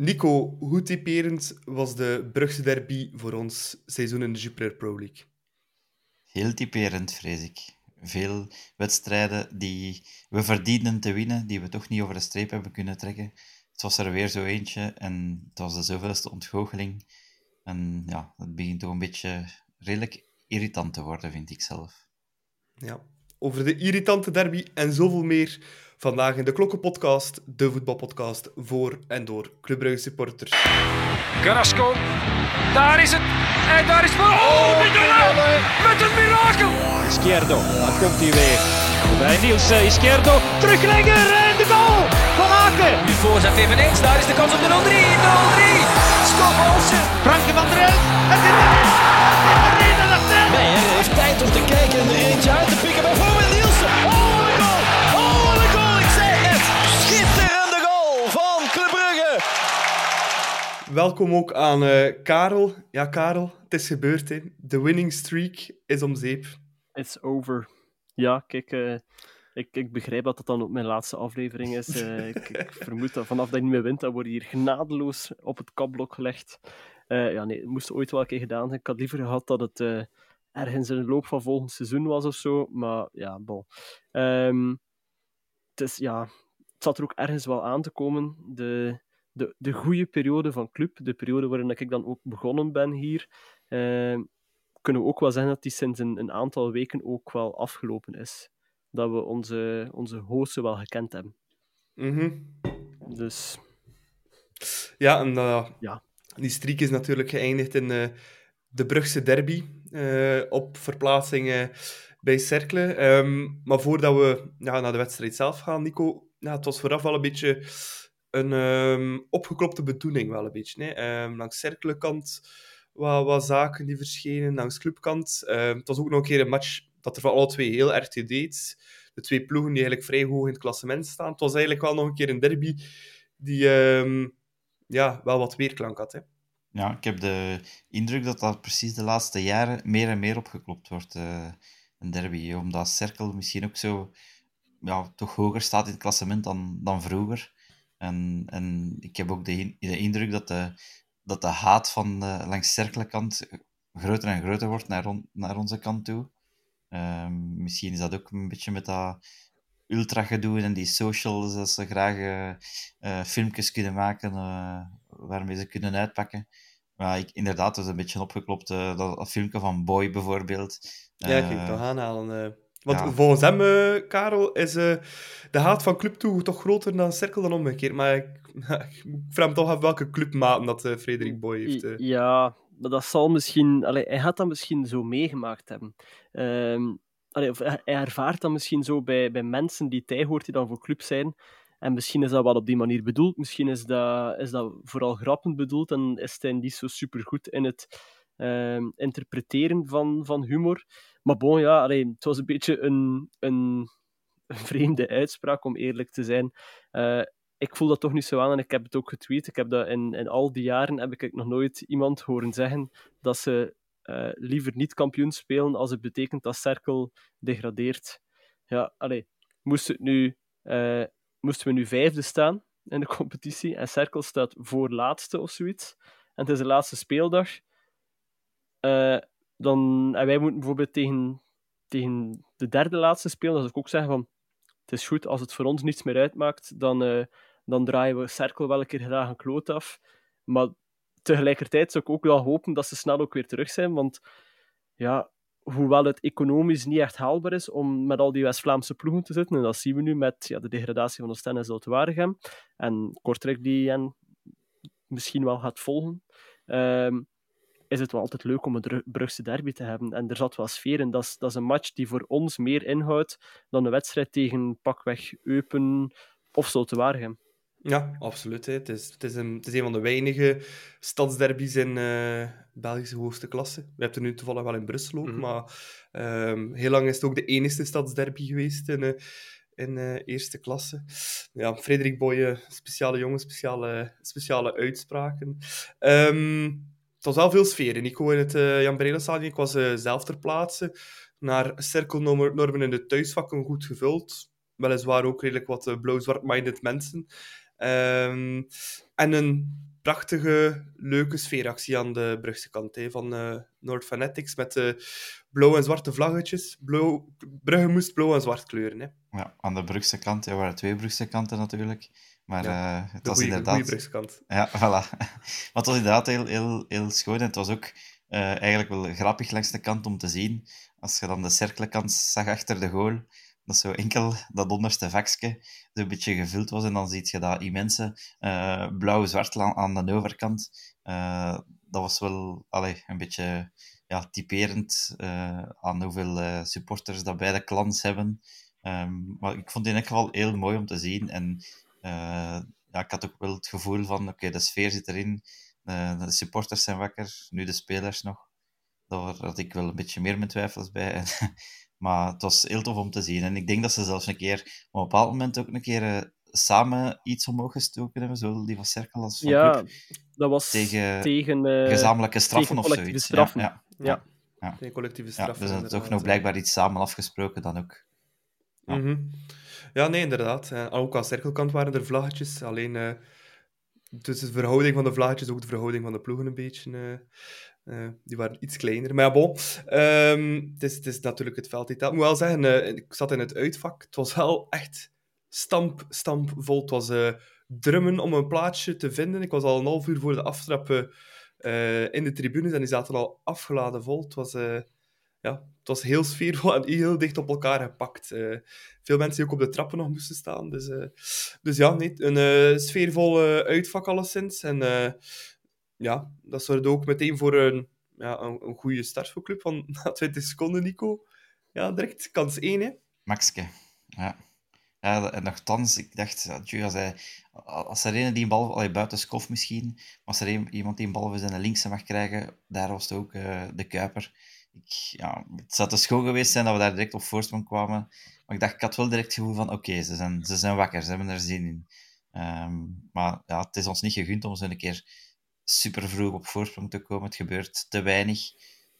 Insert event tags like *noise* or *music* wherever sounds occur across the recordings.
Nico, hoe typerend was de Brugse derby voor ons seizoen in de Jupiler Pro League? Heel typerend, vrees ik. Veel wedstrijden die we verdienden te winnen, die we toch niet over de streep hebben kunnen trekken. Het was er weer zo eentje en het was de zoveelste ontgoocheling. En ja, het begint toch een beetje redelijk irritant te worden, vind ik zelf. Ja, over de irritante derby en zoveel meer vandaag in de Klokkenpodcast, de voetbalpodcast voor en door Club Brugge supporters. Carrasco, daar is het. En daar is het. Oh, met een mirakel. Izquierdo, daar komt hij weer. Bij Niels uh, Izquierdo, teruglegger en de goal van Aken. Nu voorzet eveneens, daar is de kans op de 0-3. 0-3. Stop Olsen. Franke van der Elf, het is erin. Het is erin en dat net. Nee, hij heeft tijd om te kijken Welkom ook aan eh, Karel. Ja, Karel, het is gebeurd. Hè. De winning streak is om zeep. It's over. Ja, kijk, eh, ik, ik begrijp dat dat dan ook mijn laatste aflevering is. Eh, *laughs* ik, ik vermoed dat vanaf dat je niet meer wint, dan word je hier genadeloos op het kapblok gelegd. Ja, nee, het moest ooit wel een keer gedaan zijn. Ik had liever gehad dat het ergens in de loop van volgend seizoen was of zo. Maar ja, bon. Ehm, het, is, ja, het zat er ook ergens wel aan te komen. De, de, de goede periode van club, de periode waarin ik dan ook begonnen ben hier, ehm, kunnen we ook wel zeggen dat die sinds een, een aantal weken ook wel afgelopen is. Dat we onze, onze hosten wel gekend hebben. Mhm. Dus Ja, en eh, Ja. die streak is natuurlijk geëindigd in eh, de Brugse derby eh, op verplaatsing eh, bij Cercle. Ehm, maar voordat we ja, naar de wedstrijd zelf gaan, Nico, ja, het was vooraf wel een beetje een ehm, opgeklopte bedoeling, wel een beetje. Hè. Ehm, langs Cercle-kant wat, wat zaken die verschenen, langs clubkant. Ehm, het was ook nog een keer een match dat er van alle twee heel erg toe deed. De twee ploegen die eigenlijk vrij hoog in het klassement staan. Het was eigenlijk wel nog een keer een derby die ja, wel wat weerklank had. Hè. Ja, ik heb de indruk dat dat precies de laatste jaren meer en meer opgeklopt wordt, eh, een derby. Omdat Cerkel misschien ook zo ja, toch hoger staat in het klassement dan, dan vroeger. En, en ik heb ook de, in- de indruk dat de, dat de haat van de, langs Cerkelenkant groter en groter wordt naar, on- naar onze kant toe. Ehm, misschien is dat ook een beetje met dat ultra-gedoe en die socials, dat ze graag eh, eh, filmpjes kunnen maken eh, waarmee ze kunnen uitpakken. Maar ik, inderdaad, het is een beetje opgeklopt. dat, dat filmpje van Boy bijvoorbeeld. Ja, ik Eh, kan toch aanhalen. Want ja. volgens hem, eh, Karel, is eh, de haat van Club toe toch groter dan Cirkel dan omgekeerd. Maar ik, *laughs* ik vraag me toch af welke clubmaten dat eh, Frederik Boy heeft. Ja, maar dat zal misschien... Allee, hij gaat dat misschien zo meegemaakt hebben. Ehm, allee, of hij, hij ervaart dat misschien zo bij, bij mensen die hij hoort die dan voor club zijn. En misschien is dat wel op die manier bedoeld. Misschien is dat, is dat vooral grappend bedoeld en is hij niet zo supergoed in het ehm, interpreteren van, van humor. Maar bon, ja, allee, het was een beetje een, een, vreemde uitspraak, om eerlijk te zijn. Eh, ik voel dat toch niet zo aan en ik heb het ook getweet. Ik heb dat in, in al die jaren heb ik nog nooit iemand horen zeggen dat ze eh, liever niet kampioen spelen als het betekent dat Cerkel degradeert. Ja, allee, moest het nu, eh, moesten we nu vijfde staan in de competitie en Cerkel staat voor laatste of zoiets en het is de laatste speeldag, eh, dan, en wij moeten bijvoorbeeld tegen, tegen de derde laatste spelen, zou ik ook zeggen van het is goed, als het voor ons niets meer uitmaakt, dan, eh, dan draaien we Cerkel wel een keer graag een kloot af. Maar tegelijkertijd zou ik ook wel hopen dat ze snel ook weer terug zijn, want ja, hoewel het economisch niet echt haalbaar is om met al die West-Vlaamse ploegen te zitten, en dat zien we nu met ja, de degradatie van Oostende en Zoutwaregem, en Kortrijk die hen misschien wel gaat volgen, ehm, is het wel altijd leuk om een Brugse derby te hebben. En er zat wel sfeer in. Dat is, dat is een match die voor ons meer inhoudt dan een wedstrijd tegen pakweg Eupen of Zoutwaregem. Ja, absoluut. Hè. Het, is, het, is een, het is een van de weinige stadsderbies in eh, Belgische hoogste klasse. We hebben er nu toevallig wel in Brussel ook, Mhm. maar ehm, heel lang is het ook de enige stadsderby geweest in, eh, in eh, eerste klasse. Ja, Frederik Boye, speciale jongen, speciale, speciale uitspraken. Ehm, het was wel veel sfeer. En ik in het eh, Jan Breidel Stadion. Ik was eh, zelf ter plaatse. Naar cirkelnormen in de thuisvakken goed gevuld. Weliswaar ook redelijk wat eh, blauw-zwart-minded mensen. Ehm, en een prachtige, leuke sfeeractie aan de Brugse kant van uh, Noord Fanatics met blauw en zwarte vlaggetjes. Blauw, Brugge moest blauw en zwart kleuren. Hè. Ja, aan de Brugse kant. Er waren twee Brugse kanten natuurlijk. Maar ja, uh, het was goeie, inderdaad... *laughs* Ja, voilà. maar het was inderdaad heel, heel, heel schoon. En het was ook eigenlijk wel grappig langs de kant om te zien. Als je dan de cirkelkant zag achter de goal dat zo enkel dat onderste vakje een beetje gevuld was. En dan zie je dat immense uh, blauw-zwart aan de overkant. Dat was wel allee, een beetje ja, typerend aan hoeveel supporters dat beide clans hebben. Um, maar ik vond het in elk geval heel mooi om te zien. En ja, ik had ook wel het gevoel van, oké, okay, de sfeer zit erin. de supporters zijn wakker, nu de spelers nog. Daar had ik wel een beetje meer mijn twijfels bij. *laughs* Maar het was heel tof om te zien. En ik denk dat ze zelfs een keer op een bepaald moment ook een keer uh, samen iets omhoog gestoken hebben. Zowel die van Cirkel als van ja, Club. dat was tegen, tegen uh, gezamenlijke straffen tegen of zoiets. Straffen. Ja, ja. ja. ja. Tegen collectieve ja, straffen. dus dat toch nog blijkbaar iets samen afgesproken dan ook. Ja, mm -hmm. Ja nee, inderdaad. En ook aan cirkelkant waren er vlaggetjes. Alleen uh, dus de verhouding van de vlaggetjes, ook de verhouding van de ploegen een beetje... Uh, die waren iets kleiner. Maar ja, bon. Um, het, is, het is natuurlijk het veld. Ik moet wel zeggen, ik zat in het uitvak. Het was wel echt stamp, stamp vol. Het was drummen om een plaatsje te vinden. Ik was al een half uur voor de aftrappen in de tribunes en die zaten al afgeladen vol. Het was, ja, was heel sfeervol en heel dicht op elkaar gepakt. veel mensen die ook op de trappen nog moesten staan. Dus, dus ja, nee, een sfeervol uitvak alleszins. En ja, dat zorgde ook meteen voor een, ja, een, een goede start voor club. Van *laughs* na 20 seconden, Nico. Ja, direct kans 1, hè. Maxke, ja. Ja, en nogthans, ik dacht, als, hij, als er een die een bal, allee, buiten Skof misschien, maar als er een, iemand die een bal voor zijn linkse mag krijgen, daar was het ook de Kuiper. Ik, ja, het zou te schoon geweest zijn dat we daar direct op voorsprong kwamen. Maar ik dacht, ik had wel direct het gevoel van, oké, ze, zijn, ze zijn wakker, ze hebben er zin in. Um, maar ja, het is ons niet gegund om zo een keer super vroeg op voorsprong te komen. Het gebeurt te weinig.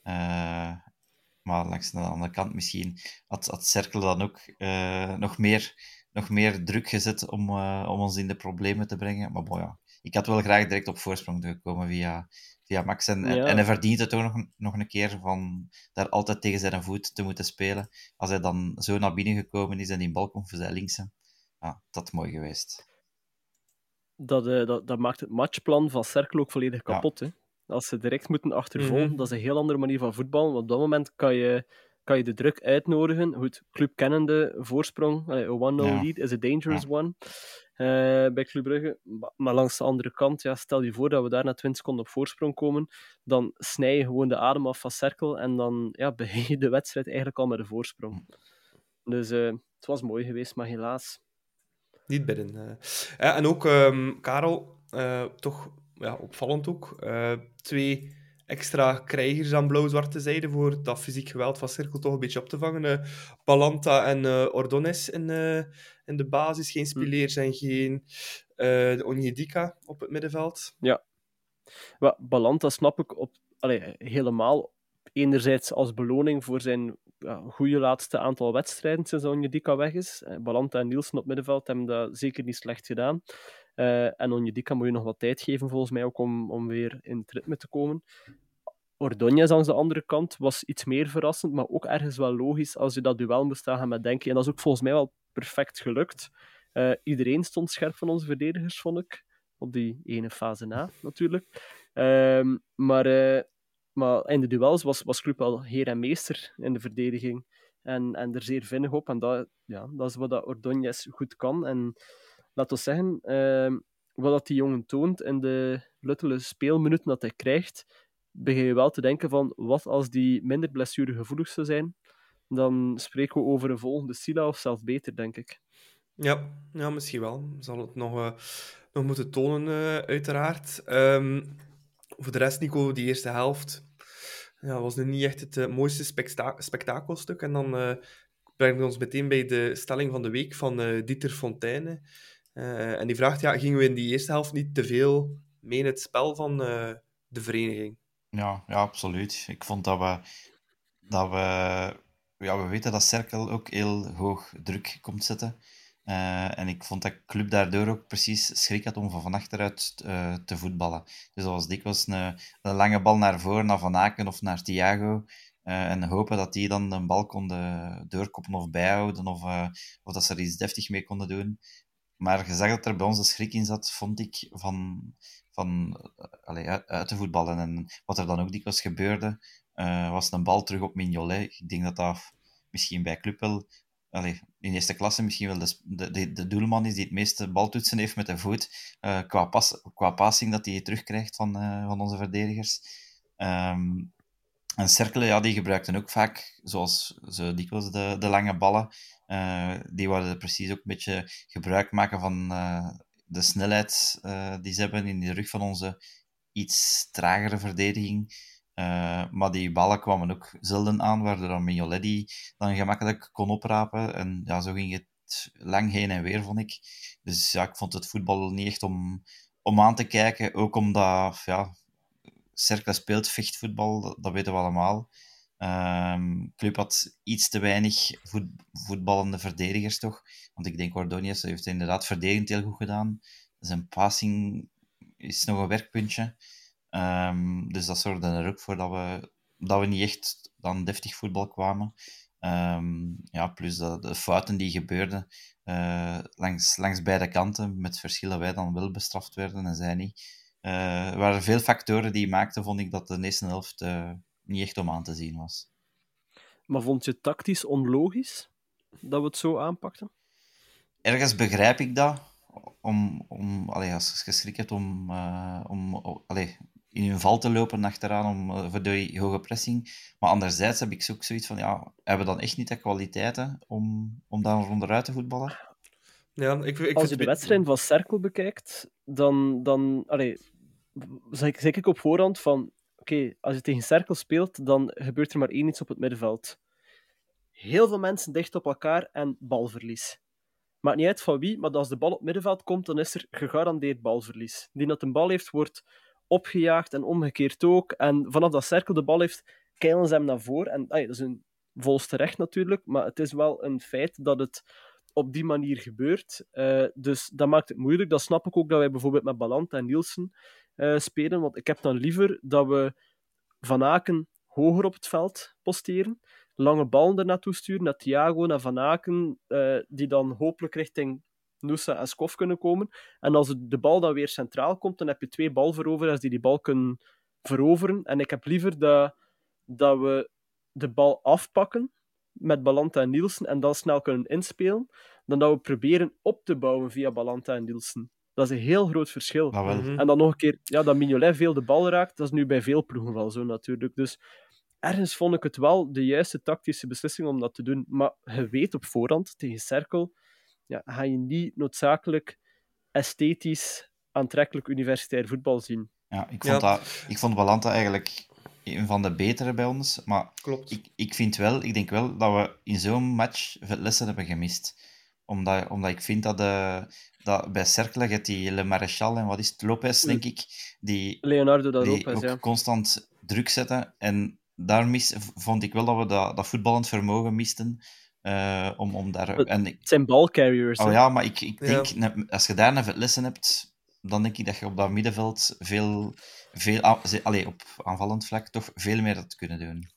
Uh, maar langs de andere kant misschien had, had Cercle dan ook uh, nog, meer, nog meer druk gezet om, uh, om ons in de problemen te brengen. Maar bon, ja, ik had wel graag direct op voorsprong gekomen via, via Max. En, ja. en hij verdient het ook nog, nog een keer van daar altijd tegen zijn voet te moeten spelen. Als hij dan zo naar binnen gekomen is en die bal komt voor zijn linkse. Ja, dat is mooi geweest dat, uh, dat, dat maakt het matchplan van Cercle ook volledig kapot. Ja. Hè? Als ze direct moeten achtervolgen, mm -hmm. dat is een heel andere manier van voetbal. Want op dat moment kan je, kan je de druk uitnodigen. Goed, club kennende voorsprong, een 1-0 ja. lead is a dangerous ja. one uh, bij Club Brugge. Maar, langs de andere kant, ja, stel je voor dat we daar na 20 seconden op voorsprong komen, dan snij je gewoon de adem af van Cercle en dan ja, *laughs* begin je de wedstrijd eigenlijk al met een voorsprong. Dus uh, het was mooi geweest, maar helaas niet bidden. Uh. Ja, en ook, um, Karel, toch ja, opvallend ook. Twee extra krijgers aan blauw-zwarte zijde voor dat fysiek geweld van Cirkel toch een beetje op te vangen. Balanta en Ordones in, in de basis. Geen Spileers en geen Onyedika op het middenveld. Ja. Maar Balanta snap ik op, allee, helemaal enerzijds als beloning voor zijn ja, goede laatste aantal wedstrijden sinds Onjedika weg is. Balanta en Nielsen op middenveld hebben dat zeker niet slecht gedaan. Uh, en Onjedika moet je nog wat tijd geven, volgens mij, ook om, om weer in het ritme te komen. Ordonez aan de andere kant was iets meer verrassend, maar ook ergens wel logisch als je dat duel moest gaan met denken. En dat is ook volgens mij wel perfect gelukt. Uh, iedereen stond scherp van onze verdedigers, vond ik. Op die ene fase na, natuurlijk. Uh, maar uh, maar in de duels was, was Club al heer en meester in de verdediging. En, en er zeer vinnig op. En dat, ja, dat is wat dat goed kan. En laten we zeggen, uh, wat dat die jongen toont in de luttele speelminuten dat hij krijgt, begin je wel te denken van, wat als die minder blessuregevoelig zou zijn, dan spreken we over een volgende Sila of zelfs beter, denk ik. Ja, ja misschien wel. Zal het nog, uh, nog moeten tonen, uh, uiteraard. Um, voor de rest, Nico, die eerste helft ja, was nu niet echt het uh, mooiste spekta spektakelstuk. En dan brengen we ons meteen bij de stelling van de week van Dieter Fontaine. en die vraagt, ja, gingen we in die eerste helft niet te veel mee in het spel van de vereniging? Ja, ja, absoluut. Ik vond dat we... Dat we, ja, we weten dat Cirkel ook heel hoog druk komt zetten. Uh, en ik vond dat Club daardoor ook precies schrik had om van achteruit uh, te voetballen. Dus dat was dikwijls een, een lange bal naar voren, naar Van Aken of naar Thiago. Uh, en hopen dat die dan een bal konden doorkoppen of bijhouden, of, of dat ze er iets deftig mee konden doen. Maar gezegd dat er bij ons een schrik in zat, vond ik van, van allez, uit te voetballen. En wat er dan ook dikwijls gebeurde, was een bal terug op Mignolet. Ik denk dat dat misschien bij Club wel allee, in eerste klasse misschien wel de, de, de, doelman is die het meeste baltoetsen heeft met de voet. Uh, qua, pas, qua passing dat hij terugkrijgt van, van onze verdedigers. Um, en Cerkelen, ja, die gebruikten ook vaak, zoals zo dikwijls, de, de lange ballen. Die wilden precies ook een beetje gebruik maken van de snelheid die ze hebben in de rug van onze iets tragere verdediging. Uh, maar die ballen kwamen ook zelden aan, waardoor dan Mignoletti dan gemakkelijk kon oprapen. En ja, zo ging het lang heen en weer, vond ik. Dus ja, ik vond het voetbal niet echt om, om aan te kijken. Ook omdat, ja, Cercle speelt vechtvoetbal, dat weten we allemaal. Um, Club had iets te weinig voet, voetballende verdedigers, toch? Want ik denk Ordonius heeft inderdaad verdedigend heel goed gedaan. Zijn passing is nog een werkpuntje. Um, dus dat zorgde er ook voor dat we, dat we niet echt dan deftig voetbal kwamen. Um, ja, plus de, de, fouten die gebeurden uh, langs, langs beide kanten, met verschillen wij dan wel bestraft werden en zij niet. Uh, er waren veel factoren die maakten, vond ik, dat de eerste helft uh, niet echt om aan te zien was. Maar vond je het tactisch onlogisch dat we het zo aanpakten? Ergens begrijp ik dat. Om, om, allee, als je schrik hebt om, uh, om allee, in hun val te lopen achteraan om, uh, voor die hoge pressing. Maar anderzijds heb ik ook zoiets van, ja, hebben we dan echt niet de kwaliteiten om, om daar onderuit te voetballen? Ja, ik, ik Als je de wedstrijd van Cerkel bekijkt, dan, dan allee, zeg, zeg ik op voorhand van, oké, als je tegen Cerkel speelt, dan gebeurt er maar één iets op het middenveld. Heel veel mensen dicht op elkaar en balverlies. Maakt niet uit van wie, maar als de bal op het middenveld komt, dan is er gegarandeerd balverlies. Die dat een bal heeft, wordt opgejaagd en omgekeerd ook. En vanaf dat cirkel de bal heeft, keilen ze hem naar voren. En dat is een volste recht natuurlijk, maar het is wel een feit dat het op die manier gebeurt. Uh, dus dat maakt het moeilijk. Dat snap ik ook dat wij bijvoorbeeld met Balanta en Nielsen uh, spelen. Want ik heb dan liever dat we Van Aken hoger op het veld posteren. Lange ballen er naartoe sturen, naar Thiago, naar Van Aken, uh, die dan hopelijk richting Nusa en Skof kunnen komen. En als de bal dan weer centraal komt, dan heb je twee balveroveraars die die bal kunnen veroveren. En ik heb liever dat, dat we de bal afpakken met Balanta en Nielsen en dan snel kunnen inspelen, dan dat we proberen op te bouwen via Balanta en Nielsen. Dat is een heel groot verschil. Mhm. En dan nog een keer, ja, dat Mignolet veel de bal raakt, dat is nu bij veel ploegen wel zo natuurlijk. Dus ergens vond ik het wel de juiste tactische beslissing om dat te doen. Maar je weet op voorhand, tegen Cirkel, ja, ga je niet noodzakelijk esthetisch aantrekkelijk universitair voetbal zien. Ja, ik vond, Dat, ik vond Balanta eigenlijk een van de betere bij ons. Maar Klopt. Ik, ik vind wel, ik denk wel dat we in zo'n match veel lessen hebben gemist. Omdat, omdat ik vind dat, de, dat bij Cercle gaat die Le Maréchal en wat is het, Lopez, denk ik, die, Leonardo da die Lopez, ook ja. constant druk zetten. En daar mis, vond ik wel dat we dat, dat voetballend vermogen misten. Uh, om, om daar, en ik, Het zijn balcarriers. oh ja, maar ik, ik denk, Ja. als je daar een lessen hebt, dan denk ik dat je op dat middenveld veel, veel allee, op aanvallend vlak toch veel meer had kunnen doen.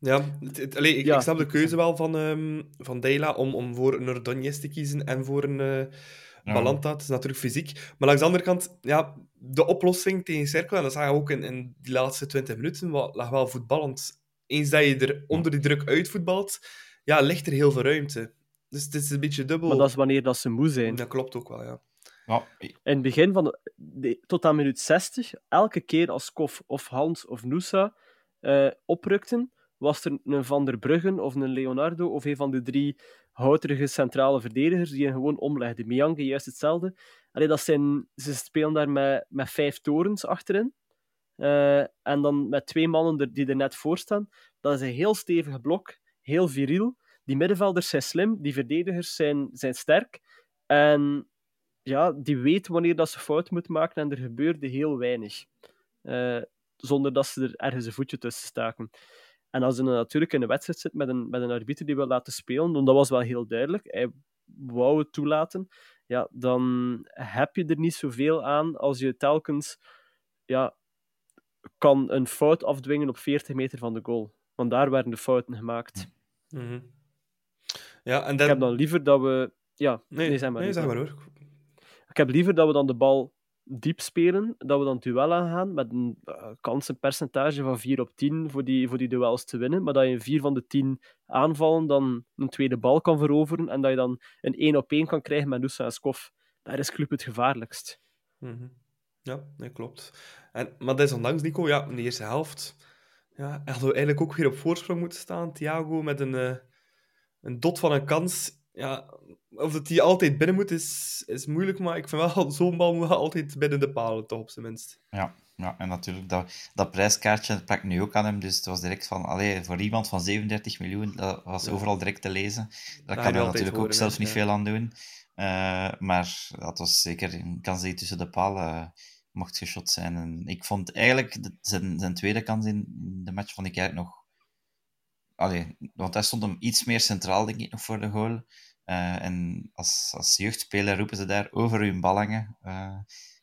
Ja, het, het- allee, ik, Ja. ik snap de keuze wel van, ehm van Deila om, om voor een Ordonez te kiezen en voor een eh Ja. Balanta. Het is natuurlijk fysiek. Maar langs de andere kant, ja, de oplossing tegen Cercle, en dat zag je ook in, in die laatste 20 minuten, lag wel voetballend. Eens dat je er onder die druk uitvoetbalt, ja, ligt er heel veel ruimte. Dus het is een beetje dubbel. Maar dat is wanneer dat ze moe zijn. Dat klopt ook wel, ja. Ja, In het begin van tot aan minuut 60, elke keer als Kof of Hans of Nusa eh, oprukten, was er een Van der Bruggen of een Leonardo of een van de drie houterige centrale verdedigers die hen gewoon omlegden. Miyanke juist hetzelfde. Dat zijn, ze spelen daar met, met vijf torens achterin. Eh, en dan met twee mannen die er net voor staan. Dat is een heel stevig blok, heel viriel. Die middenvelders zijn slim, die verdedigers zijn, zijn sterk. En ja, die weten wanneer dat ze fout moeten maken en er gebeurde heel weinig. Eh, zonder dat ze er ergens een voetje tussen staken. En als je natuurlijk in een wedstrijd zit met een, met een arbiter die wil laten spelen, dan dat was wel heel duidelijk. Hij wouden toelaten, ja, dan heb je er niet zoveel aan als je telkens ja, kan een fout afdwingen op 40 meter van de goal. Want daar werden de fouten gemaakt. Mhm. Ja, en Ik dan... heb dan liever dat we... Ja, Nee, nee, zeg maar. nee, zeg maar hoor. Ik heb liever dat we dan de bal diep spelen, dat we dan het duel aangaan met een uh, kansenpercentage van 4 op 10 voor die, voor die duels te winnen, maar dat je in 4 van de 10 aanvallen dan een tweede bal kan veroveren en dat je dan een 1 op 1 kan krijgen met Nusa en Skof. Daar is Club het gevaarlijkst. Mhm. Ja, dat klopt. En, maar desondanks, Nico, ja, in de eerste helft ja, hadden we eigenlijk ook weer op voorsprong moeten staan. Thiago met een, eh, een dot van een kans. Ja, of dat die altijd binnen moet, is, is moeilijk, maar ik vind wel, *laughs* zo'n bal moet altijd binnen de palen, toch op zijn minst. Ja, ja en natuurlijk, dat, dat prijskaartje plakt nu ook aan hem, dus het was direct van, allee, voor iemand van 37 miljoen, dat was Ja. overal direct te lezen. Daar kan hij natuurlijk ook zelf niet veel aan doen. Eh, maar dat was zeker een kans die tussen de palen eh, mocht geschot zijn. En ik vond eigenlijk de- zijn, zijn tweede kans in de match vond ik eigenlijk nog... Allee, want hij stond hem iets meer centraal, denk ik, nog voor de goal. Eh, en als, als jeugdspeler roepen ze daar over hun bal hangen. Eh,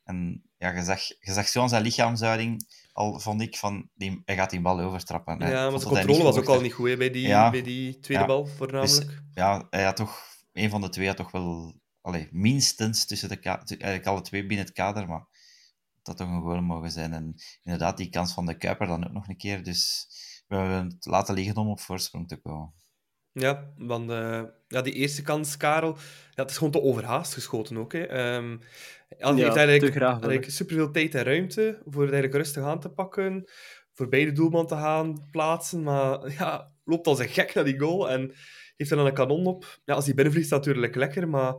en ja, je zag, je zag zo aan zijn lichaamshouding al, vond ik, van, die, hij gaat die bal overtrappen. Ja, maar hij controle was ook al niet goed hè, bij, die, Ja. bij die tweede Ja. bal, voornamelijk. Dus, ja, hij had toch... Een van de twee had toch wel... Allee, minstens tussen de Eigenlijk alle twee binnen het kader, maar dat toch een goal mogen zijn. En inderdaad, die kans van de Kuiper dan ook nog een keer. Dus we hebben het laten liggen om op voorsprong te komen. Ja, want eh, ja, die eerste kans, Karel, ja, het is gewoon te overhaast geschoten ook. Hè. Ehm, hij heeft Ja, eigenlijk, graag eigenlijk superveel tijd en ruimte voor het eigenlijk rustig aan te pakken, voor beide doelman te gaan plaatsen, maar *laughs* ja, loopt als een gek naar die goal en heeft er dan een kanon op. Ja, als die binnenvliegt, is dat natuurlijk lekker, maar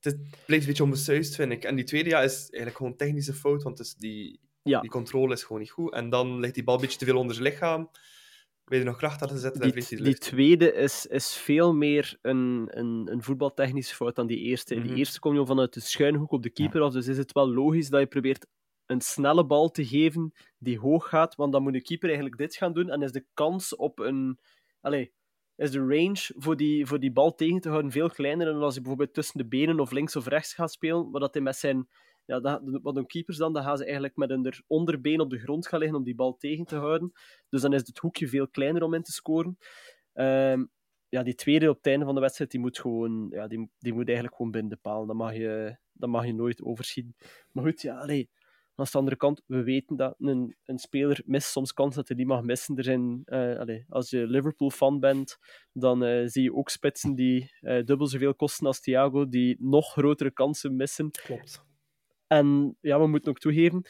het blijft een beetje onbesuisd, vind ik. En die tweede ja, is eigenlijk gewoon een technische fout, want dus die, Ja. die controle is gewoon niet goed. En dan ligt die bal een beetje te veel onder zijn lichaam. Weet je nog kracht te zetten, dan vliegt Die, hij tweede is, is veel meer een, een, een voetbaltechnische fout dan die eerste. Mhm. Die eerste kom je vanuit de schuinhoek op de keeper af, dus is het wel logisch dat je probeert een snelle bal te geven die hoog gaat, want dan moet de keeper eigenlijk dit gaan doen en is de kans op een... Allee, is de range voor die, voor die bal tegen te houden veel kleiner dan als hij bijvoorbeeld tussen de benen of links of rechts gaat spelen, maar dat hij met zijn... Ja, dat, wat doen keepers dan? Dan gaan ze eigenlijk met hun er- onderbeen op de grond gaan liggen om die bal tegen te houden. Dus dan is het hoekje veel kleiner om in te scoren. Ehm, ja, die tweede op het einde van de wedstrijd, die moet, gewoon, ja, die, die moet eigenlijk gewoon binnen de paal. Mag je, dat mag je nooit overschieten. Maar goed, ja, allee, aan de andere kant, we weten dat een, een speler mist soms kans dat hij die mag missen. Er zijn, eh, als je Liverpool-fan bent, dan eh, zie je ook spitsen die eh, dubbel zoveel kosten als Thiago, die nog grotere kansen missen. Klopt. En ja, we moeten ook toegeven,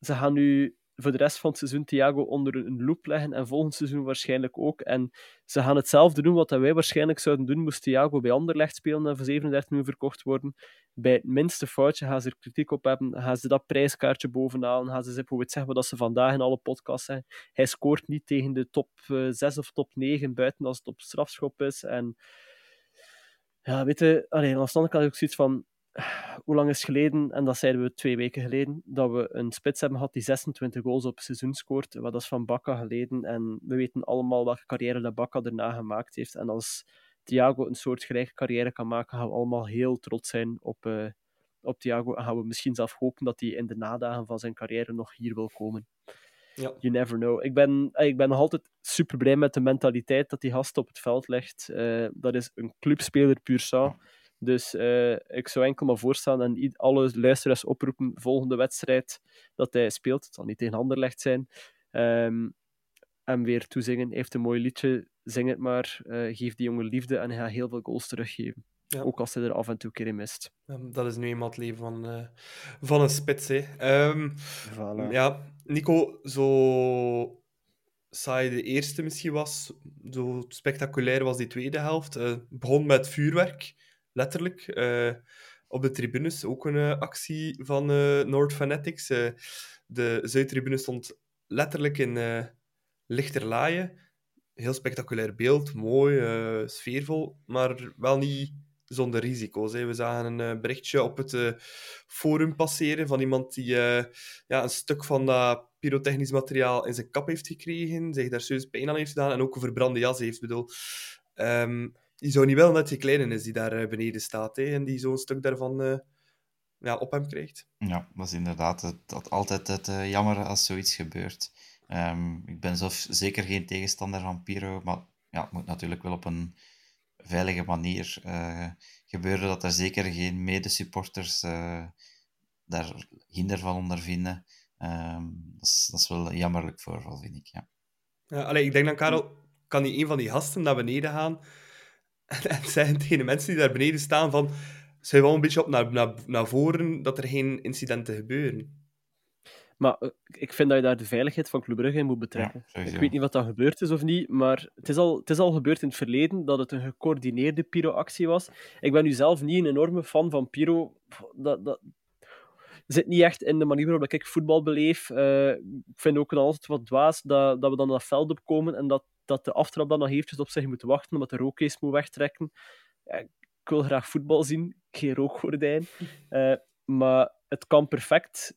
ze gaan nu voor de rest van het seizoen Thiago onder een loep leggen en volgend seizoen waarschijnlijk ook. En ze gaan hetzelfde doen wat wij waarschijnlijk zouden doen moest Thiago bij Anderlecht spelen en voor 37 miljoen verkocht worden. Bij het minste foutje gaan ze er kritiek op hebben, gaan ze dat prijskaartje bovenaan, gaan ze bijvoorbeeld zeggen wat ze vandaag in alle podcasts zeggen. Hij scoort niet tegen de top eh, 6 of top 9 buiten als het op strafschop is. En ja, weet je, allee, aan de andere ik zoiets van hoe lang is het geleden, en dat zeiden we twee weken geleden, dat we een spits hebben gehad die 26 goals op het seizoen scoort. Wat dat is van Bakka geleden. En we weten allemaal welke carrière dat Bakka daarna gemaakt heeft. En als Thiago een soort gelijke carrière kan maken, gaan we allemaal heel trots zijn op, eh, op Thiago. En gaan we misschien zelf hopen dat hij in de nadagen van zijn carrière nog hier wil komen. Ja. You never know. Ik ben, ik ben nog altijd super blij met de mentaliteit dat die gast op het veld legt. Eh, dat is een clubspeler puur sang. Dus eh, ik zou enkel maar voorstaan en alle luisteraars oproepen volgende wedstrijd dat hij speelt. Het zal niet tegen Anderlecht zijn. Ehm, en weer toezingen. Hij heeft een mooi liedje. Zing het maar. Eh, geef die jongen liefde en hij gaat heel veel goals teruggeven. Ja. Ook als hij er af en toe een keer in mist. Ehm, dat is nu eenmaal het leven van, eh, van een spits. Hè. Ehm, Voilà. Ja, Nico, zo saai de eerste misschien was, zo spectaculair was die tweede helft. Het begon met vuurwerk, letterlijk. eh, op de tribunes ook een eh, actie van eh Noord Fanatics. De Zuidtribune stond letterlijk in lichterlaaien. Heel spectaculair beeld, mooi, sfeervol, maar wel niet zonder risico's. Hè. We zagen een berichtje op het forum passeren van iemand die ja, een stuk van dat pyrotechnisch materiaal in zijn kap heeft gekregen, zich daar serieus pijn aan heeft gedaan en ook een verbrande jas heeft. Ik bedoel, ehm, je zou niet wel dat die kleine is die daar eh, beneden staat hè, en die zo'n stuk daarvan eh, ja, op hem krijgt. Ja, dat is inderdaad het, dat altijd het uh, jammer als zoiets gebeurt. Um, ik ben zelf zeker geen tegenstander van Piro, maar ja, het moet natuurlijk wel op een veilige manier uh, gebeuren, dat er zeker geen medesupporters daar hinder van ondervinden. Um, dat, is, dat is wel een jammerlijk voorval, vind ik. Ja. Ja, allee, ik denk dan, Karel, kan niet een van die gasten naar beneden gaan *laughs* en zeggen tegen de mensen die daar beneden staan van zijn wel een beetje op naar, naar, naar voren dat er geen incidenten gebeuren. Maar uh, ik vind dat je daar de veiligheid van Club Brugge in moet betrekken. Ja, ik weet niet wat dat gebeurd is of niet, maar het is, al, het is al gebeurd in het verleden dat het een gecoördineerde pyro-actie was. Ik ben nu zelf niet een enorme fan van pyro. Dat, dat zit niet echt in de manier waarop ik voetbal beleef. Uh, ik vind ook altijd wat dwaas dat, dat we dan naar het veld opkomen en dat, dat de aftrap dan nog eventjes op zich moet wachten omdat de rookcase moet wegtrekken. Ja, ik wil graag voetbal zien, geen rookgordijn. Uh, *laughs* maar het kan perfect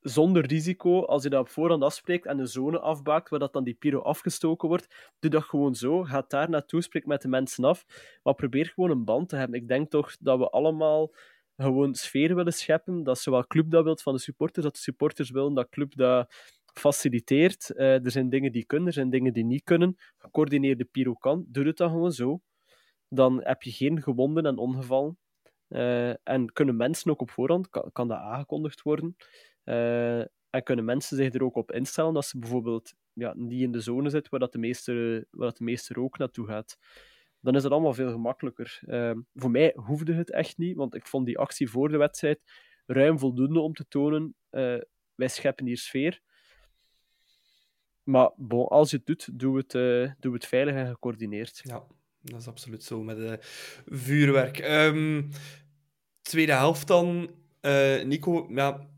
zonder risico, als je dat op voorhand afspreekt en de zone afbaakt, waar dat dan die pyro afgestoken wordt, doe dat gewoon zo. Ga daar naartoe, spreek met de mensen af, maar probeer gewoon een band te hebben. Ik denk toch dat we allemaal gewoon sfeer willen scheppen, dat zowel club dat wilt van de supporters, dat de supporters willen dat club dat faciliteert. Uh, er zijn dingen die kunnen, er zijn dingen die niet kunnen. Gecoördineerde pyro kan, doe het dan gewoon zo. Dan heb je geen gewonden en ongevallen. Uh, en kunnen mensen ook op voorhand, kan, dat aangekondigd worden. Uh, en kunnen mensen zich er ook op instellen dat ze bijvoorbeeld ja, niet in de zone zitten waar, dat de, meeste, waar dat de meeste rook naartoe gaat. Dan is het allemaal veel gemakkelijker. Voor mij hoefde het echt niet, want ik vond die actie voor de wedstrijd ruim voldoende om te tonen: wij scheppen hier sfeer. Maar bon, als je het doet, doe het, uh, doe het veilig en gecoördineerd. Ja, dat is absoluut zo met uh, vuurwerk. Um, tweede helft dan. Nico, ja,